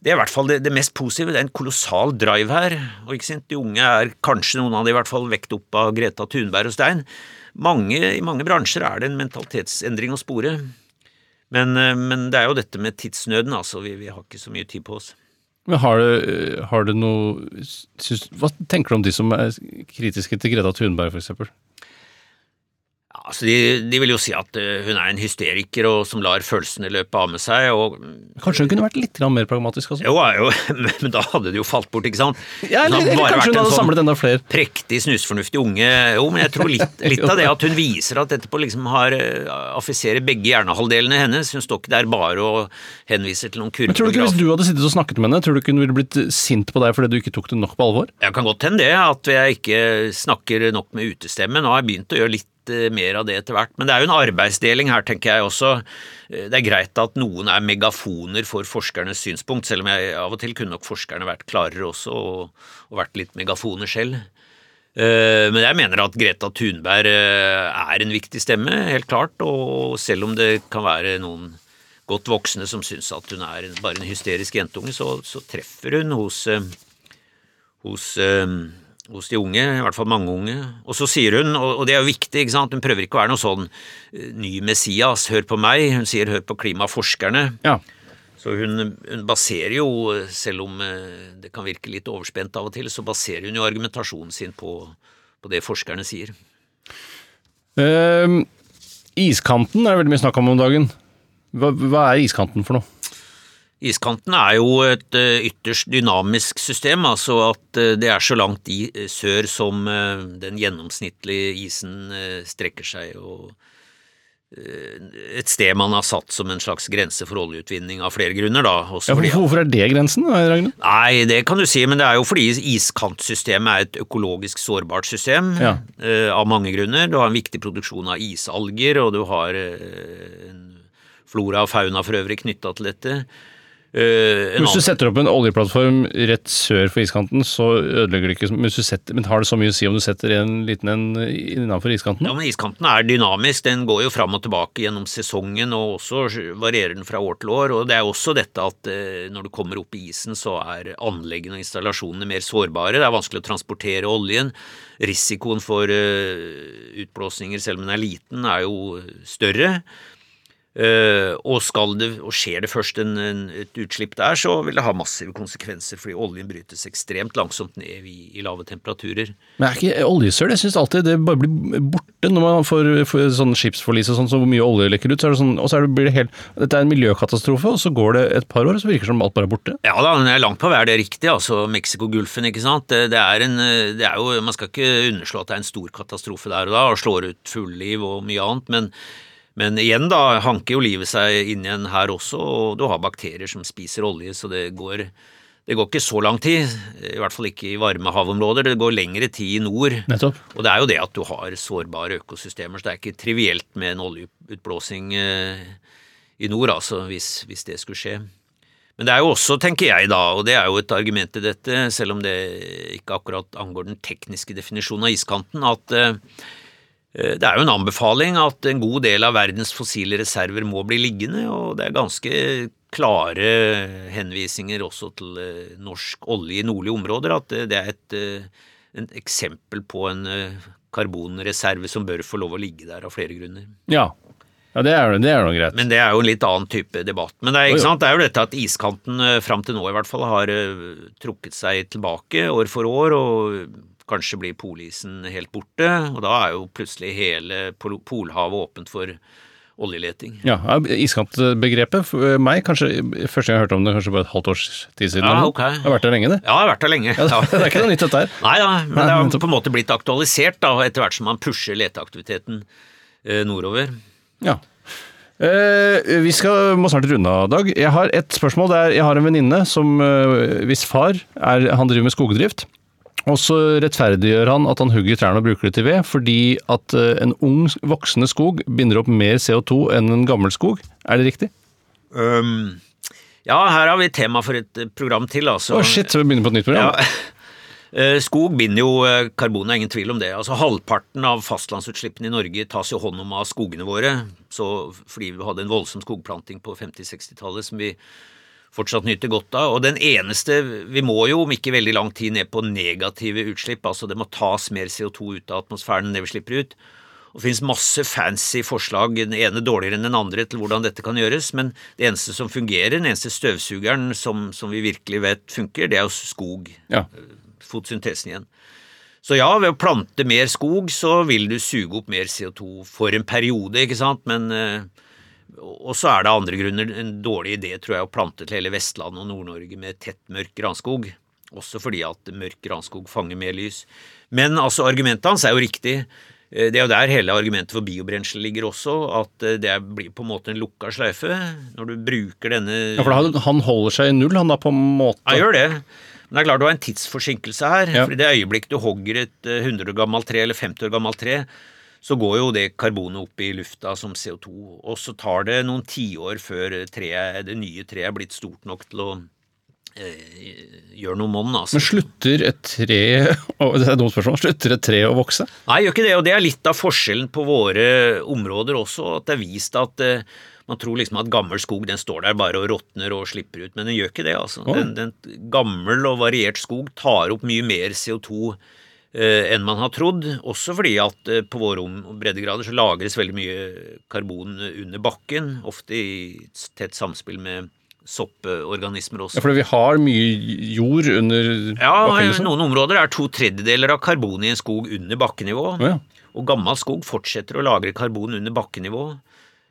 Speaker 3: det er i hvert fall det, det mest positive. Det er en kolossal drive her. og ikke sant, De unge er kanskje noen av de i hvert fall vekt opp av Greta Thunberg og Stein. Mange, I mange bransjer er det en mentalitetsendring å spore. Men, eh, men det er jo dette med tidsnøden, altså. Vi, vi har ikke så mye tid på oss.
Speaker 2: Men har du, har du noe synes, Hva tenker du om de som er kritiske til Greta Thunberg, f.eks.?
Speaker 3: Ja, altså de, de vil jo si at uh, hun er en hysteriker og som lar følelsene løpe av med seg. og...
Speaker 2: Kanskje hun kunne vært litt mer pragmatisk? Altså.
Speaker 3: Jo, jo, men da hadde det jo falt bort, ikke sant?
Speaker 2: Ja, eller, eller kanskje hun hadde sånn samlet enda flere?
Speaker 3: Prektig, snusfornuftig unge. Jo, men jeg tror litt, litt av det at hun viser at dette på liksom har uh, affiserer begge hjernehalvdelene hennes. Hun står ikke der bare og henviser til noen kurver.
Speaker 2: Men tror du ikke Hvis du hadde sittet og snakket med henne, tror du ikke hun ville blitt sint på deg fordi du ikke tok det nok på alvor?
Speaker 3: Jeg kan godt hende det, at jeg ikke snakker nok med utestemme. Nå har jeg begynt å gjøre litt Eh, mer av det etter hvert. Men det er jo en arbeidsdeling her, tenker jeg også. Eh, det er greit at noen er megafoner for forskernes synspunkt, selv om jeg av og til kunne nok forskerne vært klarere også, og, og vært litt megafoner selv. Eh, men jeg mener at Greta Thunberg er en viktig stemme, helt klart. Og selv om det kan være noen godt voksne som syns at hun er bare en hysterisk jentunge, så, så treffer hun hos, hos hos de unge, i hvert fall mange unge. Og så sier hun, og det er jo viktig, ikke sant, hun prøver ikke å være noe sånn eh, ny Messias, hør på meg, hun sier hør på klimaforskerne.
Speaker 2: Ja.
Speaker 3: Så hun, hun, baserer jo, selv om eh, det kan virke litt overspent av og til, så baserer hun jo argumentasjonen sin på, på det forskerne sier.
Speaker 2: Uh, iskanten er det veldig mye snakk om om dagen. Hva, hva er iskanten for noe?
Speaker 3: Iskanten er jo et eh, ytterst dynamisk system, altså at eh, det er så langt i eh, sør som den gjennomsnittlige isen strekker seg. og et sted man har satt som en slags grense for oljeutvinning av flere grunner. da.
Speaker 2: Ja, hvorfor er det grensen? Ragnar?
Speaker 3: Nei, Det kan du si, men det er jo fordi iskantsystemet er et økologisk sårbart system ja. av mange grunner. Du har en viktig produksjon av isalger, og du har en flora og fauna for øvrig knytta til dette.
Speaker 2: Uh, Hvis du setter opp en oljeplattform rett sør for iskanten, så ødelegger det ikke men, setter, men har det så mye å si om du setter en liten en innenfor iskanten?
Speaker 3: Ja, men Iskanten er dynamisk. Den går jo fram og tilbake gjennom sesongen, og også varierer den fra år til år. og Det er også dette at uh, når du kommer opp i isen, så er anleggene og installasjonene mer sårbare. Det er vanskelig å transportere oljen. Risikoen for uh, utblåsninger, selv om den er liten, er jo større. Uh, og, det, og, skjer det først en, en, et utslipp der, så vil det ha massive konsekvenser, fordi oljen brytes ekstremt langsomt ned i, i lave temperaturer.
Speaker 2: Men er ikke oljesøl? Jeg syns alltid det bare blir borte når man får, får sånn skipsforlis og sånn, så hvor mye olje lekker ut. Så er det sånn, og så det, blir det helt Dette er en miljøkatastrofe, og så går det et par år, og så virker det som alt bare er borte.
Speaker 3: Ja da, den er langt på vei, det er riktig. Altså Mexicogolfen, ikke sant. Det, det, er en, det er jo Man skal ikke underslå at det er en stor katastrofe der og da, og slår ut fugleliv og mye annet. men men igjen, da, hanker jo livet seg inn igjen her også, og du har bakterier som spiser olje, så det går, det går ikke så lang tid. I hvert fall ikke i varme havområder. Det går lengre tid i nord.
Speaker 2: Nettopp.
Speaker 3: Og det er jo det at du har sårbare økosystemer, så det er ikke trivielt med en oljeutblåsing eh, i nord, altså, hvis, hvis det skulle skje. Men det er jo også, tenker jeg da, og det er jo et argument i dette, selv om det ikke akkurat angår den tekniske definisjonen av iskanten, at eh, det er jo en anbefaling at en god del av verdens fossile reserver må bli liggende, og det er ganske klare henvisninger også til eh, norsk olje i nordlige områder, at det er et, eh, et eksempel på en karbonreserve som bør få lov å ligge der av flere grunner.
Speaker 2: Ja, ja, det er, det er noe greit.
Speaker 3: Men det er jo en litt annen type debatt. Men det er, ikke sant? det er jo dette at iskanten fram til nå i hvert fall har trukket seg tilbake år for år, og Kanskje blir polisen helt borte, og da er jo plutselig hele Polhavet åpent for oljeleting.
Speaker 2: Ja, Iskantbegrepet for meg, kanskje første gang jeg hørte om det, kanskje bare et halvt års tid siden.
Speaker 3: Ja, ok.
Speaker 2: Jeg har vært der lenge, det?
Speaker 3: Ja, jeg har vært der lenge.
Speaker 2: Ja, det er ikke noe nytt dette her.
Speaker 3: Nei da, men det har på en måte blitt aktualisert da, etter hvert som man pusher leteaktiviteten eh, nordover.
Speaker 2: Ja. Eh, vi skal, må snart runde av, Dag. Jeg har et spørsmål. Der jeg har en venninne som eh, hvis far er, han driver med skogdrift. Og så rettferdiggjør han at han hugger trærne og bruker det til ved, fordi at eh, en ung, voksende skog binder opp mer CO2 enn en gammel skog. Er det riktig? Um,
Speaker 3: ja, her har vi tema for et eh, program til. Altså.
Speaker 2: Oh, shit, så vi begynner på et nytt program? Ja.
Speaker 3: Eh, skog binder jo karbon, ingen tvil om det. Altså Halvparten av fastlandsutslippene i Norge tas jo hånd om av skogene våre. Så fordi vi hadde en voldsom skogplanting på 50-60-tallet som vi fortsatt nyte godt av. Og den eneste Vi må jo om ikke veldig lang tid ned på negative utslipp. Altså det må tas mer CO2 ut av atmosfæren enn det vi slipper ut. Og Det finnes masse fancy forslag, den ene dårligere enn den andre, til hvordan dette kan gjøres, men det eneste som fungerer, den eneste støvsugeren som, som vi virkelig vet funker, det er jo skog.
Speaker 2: Ja.
Speaker 3: Fotosyntesen igjen. Så ja, ved å plante mer skog, så vil du suge opp mer CO2 for en periode, ikke sant, men eh, og så er det andre grunner. En dårlig idé tror jeg å plante til hele Vestlandet og Nord-Norge med tett, mørk granskog. Også fordi at mørk granskog fanger mer lys. Men altså, argumentet hans er jo riktig. Eh, Det er jo der hele argumentet for biobrensel ligger også, at eh, det blir på en måte en lukka sløyfe. Når du bruker denne
Speaker 2: Ja, for han- han holder seg i null, han da, på en måte.
Speaker 3: Ja, gjør det. Men det er klart du har en tidsforsinkelse her.
Speaker 2: Ja.
Speaker 3: For i det øyeblikk du hogger et eh, 100 år gammelt tre eller 50 år gammelt tre, så går jo det karbonet opp i lufta som CO2. Og så tar det noen tiår før treet, det nye treet er blitt stort nok til å eh, gjøre noe monn. Altså.
Speaker 2: Men slutter et tre Det er et dumt spørsmål. Slutter et tre å vokse?
Speaker 3: Nei, gjør ikke det, og det er litt av forskjellen på våre områder også. At det er vist at eh, man tror liksom at gammel skog den står der bare og råtner og slipper ut, men den gjør ikke det. altså.
Speaker 2: Oh.
Speaker 3: Den, den gammel og variert skog tar opp mye mer CO2 eh, enn man har trodd. Også fordi at eh, på våre breddegrader så lagres veldig mye karbon under bakken, ofte i tett samspill med sopporganismer også.
Speaker 2: Ja, fordi vi har mye jord under
Speaker 3: Ja,
Speaker 2: bakken, liksom.
Speaker 3: noen områder er to tredjedeler av karbonet i en skog under bakkenivå.
Speaker 2: Ja.
Speaker 3: Og gammel skog fortsetter å lagre karbon under bakkenivå.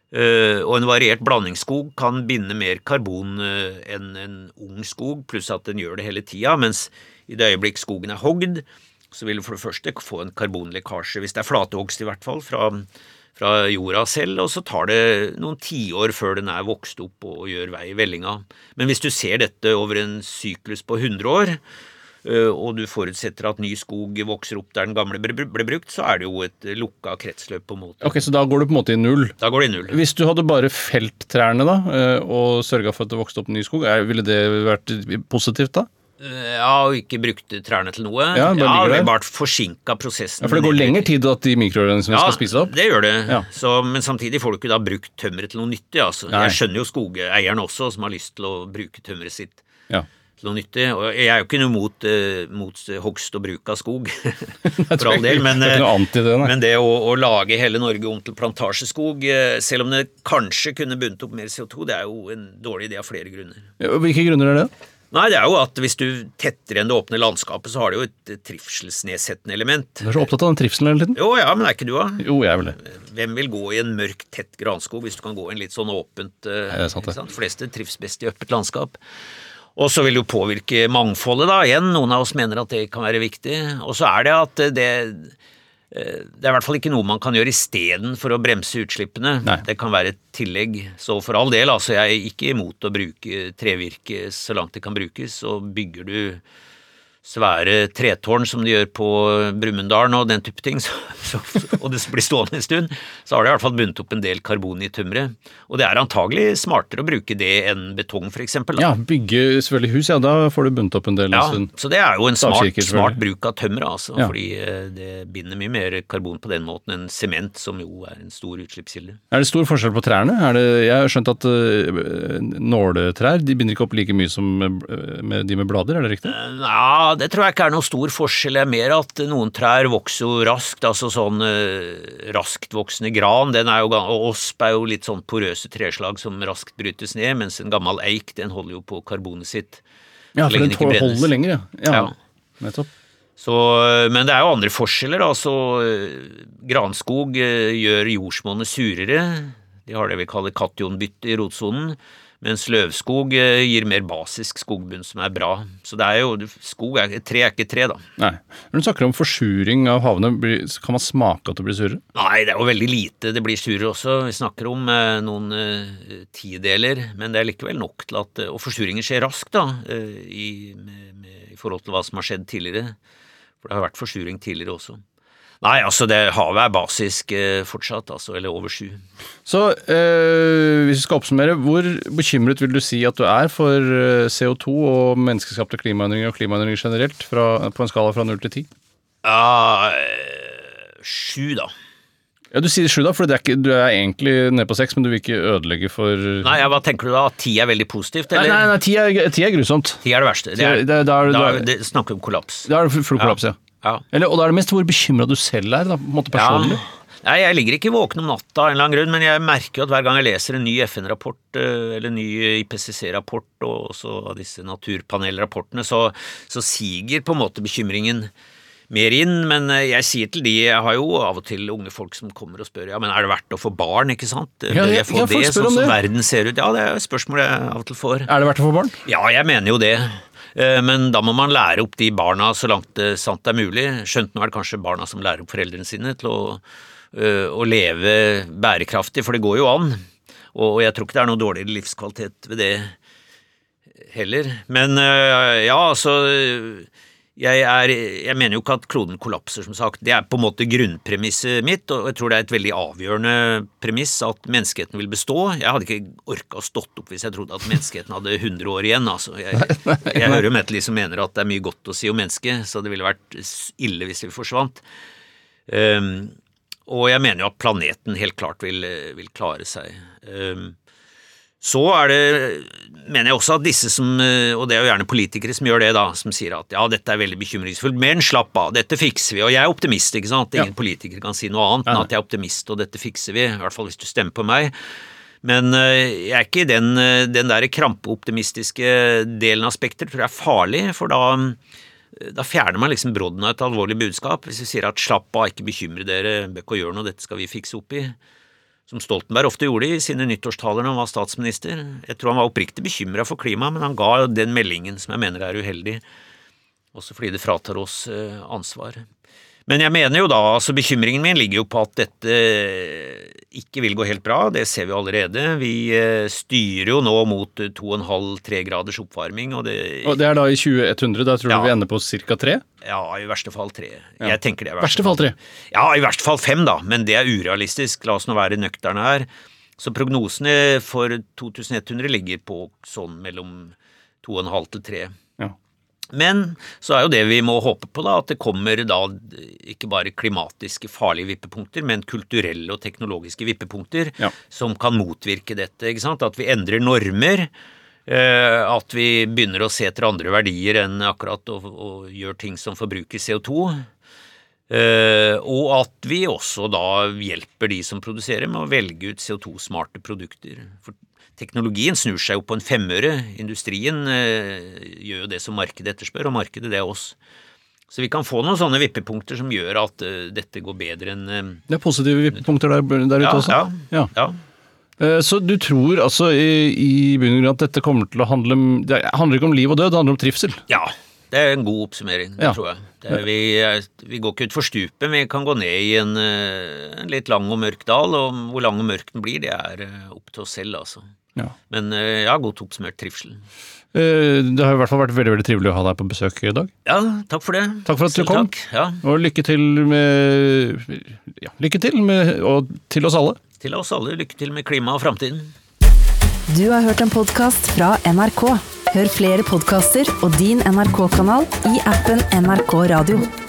Speaker 3: Eh, og en variert blandingsskog kan binde mer karbon eh, enn en ung skog, pluss at den gjør det hele tida. Mens i det øyeblikk skogen er hogd, så vil du for det første få en karbonlekkasje, hvis det er flatehogst i hvert fall, fra, fra jorda selv, og så tar det noen tiår før den er vokst opp og gjør vei i vellinga. Men hvis du ser dette over en syklus på 100 år, øh, og du forutsetter at ny skog vokser opp der den gamle ble, brukt, så er det jo et lukka kretsløp på en måte.
Speaker 2: Ok, Så da går det på en måte i null.
Speaker 3: Da går det i null.
Speaker 2: Hvis du hadde bare felt trærne da, eh, og sørga for at det vokste opp ny skog, ville det vært positivt da?
Speaker 3: Ja, og ikke brukte trærne til noe.
Speaker 2: Ja, bare ligger
Speaker 3: det bare forsinka prosessen.
Speaker 2: Ja, For det går lengre tid at de mikroorganismene skal spise det opp?
Speaker 3: det gjør det.
Speaker 2: Ja.
Speaker 3: Så, men samtidig får du ikke da brukt tømmeret til noe nyttig. Altså.
Speaker 2: Nei.
Speaker 3: Jeg skjønner jo skogeierne også, som har lyst til å bruke tømmeret sitt
Speaker 2: Ja.
Speaker 3: til noe nyttig. Og jeg er jo ikke noe mot, uh, mot hogst og bruk av skog, for all del. Men,
Speaker 2: anti det,
Speaker 3: men det å, å lage hele Norge om til plantasjeskog, uh, selv om det kanskje kunne bundet opp mer CO2, det er jo en dårlig idé av flere grunner.
Speaker 2: Ja, Hvilke grunner er det?
Speaker 3: Nei, det er jo at hvis du tetter igjen det åpne landskapet, så har det jo et trivselsnedsettende element.
Speaker 2: Du er så opptatt av den trivselen hele tiden.
Speaker 3: Jo, ja, men er ikke du da?
Speaker 2: Jo, jeg er vel det.
Speaker 3: Hvem vil gå i en mørk, tett granskog hvis du kan gå i en litt sånn åpent eh,
Speaker 2: Ja, sant,
Speaker 3: sant? Fleste trives best i øppet landskap. Og så vil det jo påvirke mangfoldet, da. Igjen, noen av oss mener at det kan være viktig. Og så er det at det det er i hvert fall ikke noe man kan gjøre istedenfor å bremse utslippene.
Speaker 2: Nei.
Speaker 3: Det kan være et tillegg. Så for all del, altså, jeg er ikke imot å bruke trevirke så langt det kan brukes. Og bygger du svære tretårn som de gjør på Brumunddal og den type ting, så, så, og det blir stående en stund, så har de i hvert fall bundet opp en del karbon i tømmeret. Og det er antagelig smartere å bruke det enn betong, eksempel.
Speaker 2: Ja, bygge selvfølgelig hus, ja, da får du bundet opp en del.
Speaker 3: Ja,
Speaker 2: en stund.
Speaker 3: så det er jo en smart, smart bruk av tømmeret, altså,
Speaker 2: Ja.
Speaker 3: fordi eh, det binder mye mer karbon på den måten enn sement, som jo er en stor utslippskilde.
Speaker 2: Er det stor forskjell på trærne? Er det, jeg har skjønt at øh, nåletrær de binder ikke opp like mye som med, med de med blader, er det riktig?
Speaker 3: Ja, det tror jeg ikke er noen stor forskjell. Det er mer at noen trær vokser jo raskt, altså sånn eh, rasktvoksende gran, den er jo, og osp er jo litt sånn porøse treslag som raskt brytes ned, mens en gammel eik, den holder jo på karbonet sitt.
Speaker 2: Ja, for den
Speaker 3: den
Speaker 2: holder lenger, ja. ja.
Speaker 3: Ja.
Speaker 2: Nettopp.
Speaker 3: Så, eh, men det er jo andre forskjeller. Altså, granskog eh, gjør jordsmonnet surere. De har det vi kaller kationbytte i rotsonen. Mens løvskog eh, gir mer basisk skogbunn som er bra. Så det er jo, skog er, tre er ikke tre, da.
Speaker 2: Nei. Når du snakker om forsuring av havene, kan man smake at det blir surere?
Speaker 3: Nei, det er jo veldig lite det blir surere også. Vi snakker om eh, noen eh, tideler, men det er likevel nok til at Og forsuringen skjer raskt, da, i, med, med, i forhold til hva som har skjedd tidligere. For det har vært forsuring tidligere også. Nei, altså, det, havet er basisk eh, fortsatt, altså, eller over sju.
Speaker 2: Så eh, hvis vi skal oppsummere, hvor bekymret vil du si at du er for øh, CO2 og menneskeskapte klimaendringer og klimaendringer generelt, fra, på en skala fra null til ti?
Speaker 3: Ja, eh, sju, da.
Speaker 2: Ja, Du sier sju, da, for det er ikke, du er egentlig nede på seks, men du vil ikke ødelegge for
Speaker 3: Nei, ja, hva tenker du da? At ti er veldig positivt,
Speaker 2: Nei,
Speaker 3: eller?
Speaker 2: nei, nei ti, er, ti er grusomt.
Speaker 3: Ti er det verste. Det er,
Speaker 2: det- da
Speaker 3: da,
Speaker 2: da
Speaker 3: det snakker vi om kollaps.
Speaker 2: Da er det full kollaps, ja.
Speaker 3: Ja.
Speaker 2: Eller, og da er det mest hvor bekymra du selv er, da, på en måte personlig.
Speaker 3: Ja. Nei, jeg ligger ikke våken om natta av en eller annen grunn, men jeg merker jo at hver gang jeg leser en ny FN-rapport eh, eller en ny IPCC-rapport og også av disse naturpanelrapportene, så, så siger på en måte bekymringen mer inn, men eh, jeg sier til de Jeg har jo av og til unge folk som kommer og spør ja, men er det verdt å få barn, ikke sant?
Speaker 2: Ja,
Speaker 3: Bør
Speaker 2: ja,
Speaker 3: jeg få
Speaker 2: jeg
Speaker 3: det, sånn som
Speaker 2: det.
Speaker 3: verden ser ut? Ja, det er et spørsmål jeg av og til får.
Speaker 2: Er det verdt å få barn?
Speaker 3: Ja, jeg mener jo det. Eh, Men da må man lære opp de barna så langt det sant er mulig. Skjønt nå er det kanskje barna som lærer opp foreldrene sine til å, eh, å leve bærekraftig, for det går jo an. Og jeg tror ikke det er noe dårligere livskvalitet ved det heller. Men eh, ja, altså jeg, er, jeg mener jo ikke at kloden kollapser, som sagt. Det er på en måte grunnpremisset mitt, og jeg tror det er et veldig avgjørende premiss at menneskeheten vil bestå. Jeg hadde ikke orka å stått opp hvis jeg trodde at menneskeheten hadde 100 år igjen. Altså. Jeg, jeg hører jo de som mener at det er mye godt å si om mennesket, så det ville vært ille hvis vi forsvant. Um, og jeg mener jo at planeten helt klart vil, vil klare seg. Um, så er det, mener jeg også at disse som, eh, og det er jo gjerne politikere som gjør det, da, som sier at ja, dette er veldig bekymringsfullt, men slapp av, dette fikser vi. Og jeg er optimist, ikke sant. Ingen
Speaker 2: Ja.
Speaker 3: politikere kan si noe annet enn at jeg er optimist, og dette fikser vi. I hvert fall hvis du stemmer på meg. Men eh, jeg er ikke i den, eh, den der krampeoptimistiske delen av Spekter, tror jeg er farlig, for da da fjerner man liksom brodden av et alvorlig budskap. Hvis vi sier at slapp av, ikke bekymre dere, bør ikke gjøre noe, dette skal vi fikse opp i. Som Stoltenberg ofte gjorde i sine nyttårstaler når han var statsminister. Jeg tror han var oppriktig bekymra for klimaet, men han ga den meldingen som jeg mener er uheldig, også fordi det fratar oss eh, ansvar. Men jeg mener jo da, altså bekymringen min ligger jo på at dette ikke vil gå helt bra. Det ser vi allerede. Vi eh, styrer jo nå mot 2,5-3 graders oppvarming. Og det,
Speaker 2: og det er da i 2100? Da tror du vi ender på ca. 3?
Speaker 3: Ja, i verste fall 3.
Speaker 2: Ja.
Speaker 3: Jeg tenker det er
Speaker 2: verste, verste fall 3.
Speaker 3: Ja, i verste fall 5, da. Men det er urealistisk. La oss nå være nøkterne her. Så prognosene for 2100 ligger på sånn mellom 2,5 til
Speaker 2: 3.
Speaker 3: Men så er jo det vi må håpe på, da, at det kommer da ikke bare klimatiske farlige vippepunkter, men kulturelle og teknologiske vippepunkter
Speaker 2: Ja.
Speaker 3: som kan motvirke dette. ikke sant? At vi endrer normer. eh, At vi begynner å se etter andre verdier enn akkurat å, å gjøre ting som forbruker CO2. Eh, og at vi også da hjelper de som produserer med å velge ut CO2-smarte produkter. For teknologien snur seg jo på en femøre. Industrien eh, gjør jo det som markedet etterspør, og markedet det er oss. Så vi kan få noen sånne vippepunkter som gjør at eh, dette går bedre enn eh,
Speaker 2: Det er positive vippepunkter der, der ute
Speaker 3: ja,
Speaker 2: også?
Speaker 3: ja,
Speaker 2: Ja.
Speaker 3: ja.
Speaker 2: Så du tror altså i, i bunn og grunn at dette kommer til å handle om Det handler ikke om liv og død, det handler om trivsel?
Speaker 3: Ja, det er en god oppsummering, det
Speaker 2: Ja.
Speaker 3: tror jeg. Det er, vi, vi går ikke ut for stupet, men vi kan gå ned i en, en litt lang og mørk dal, og hvor lang og mørk den blir, det er opp til oss selv, altså.
Speaker 2: Ja.
Speaker 3: Men eh, ja, godt oppsummert trivsel.
Speaker 2: Eh, Det har i hvert fall vært veldig veldig trivelig å ha deg på besøk i dag.
Speaker 3: Ja, takk for det.
Speaker 2: Takk for at du kom.
Speaker 3: Takk. Ja,
Speaker 2: Og lykke til med Ja, lykke til med Og til oss alle.
Speaker 3: til oss alle, lykke til med klimaet og framtiden.
Speaker 1: Du har hørt en podkast fra NRK. Hør flere podkaster og din NRK-kanal i appen NRK Radio.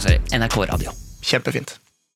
Speaker 4: sorry. NRK Radio.
Speaker 5: Kjempefint.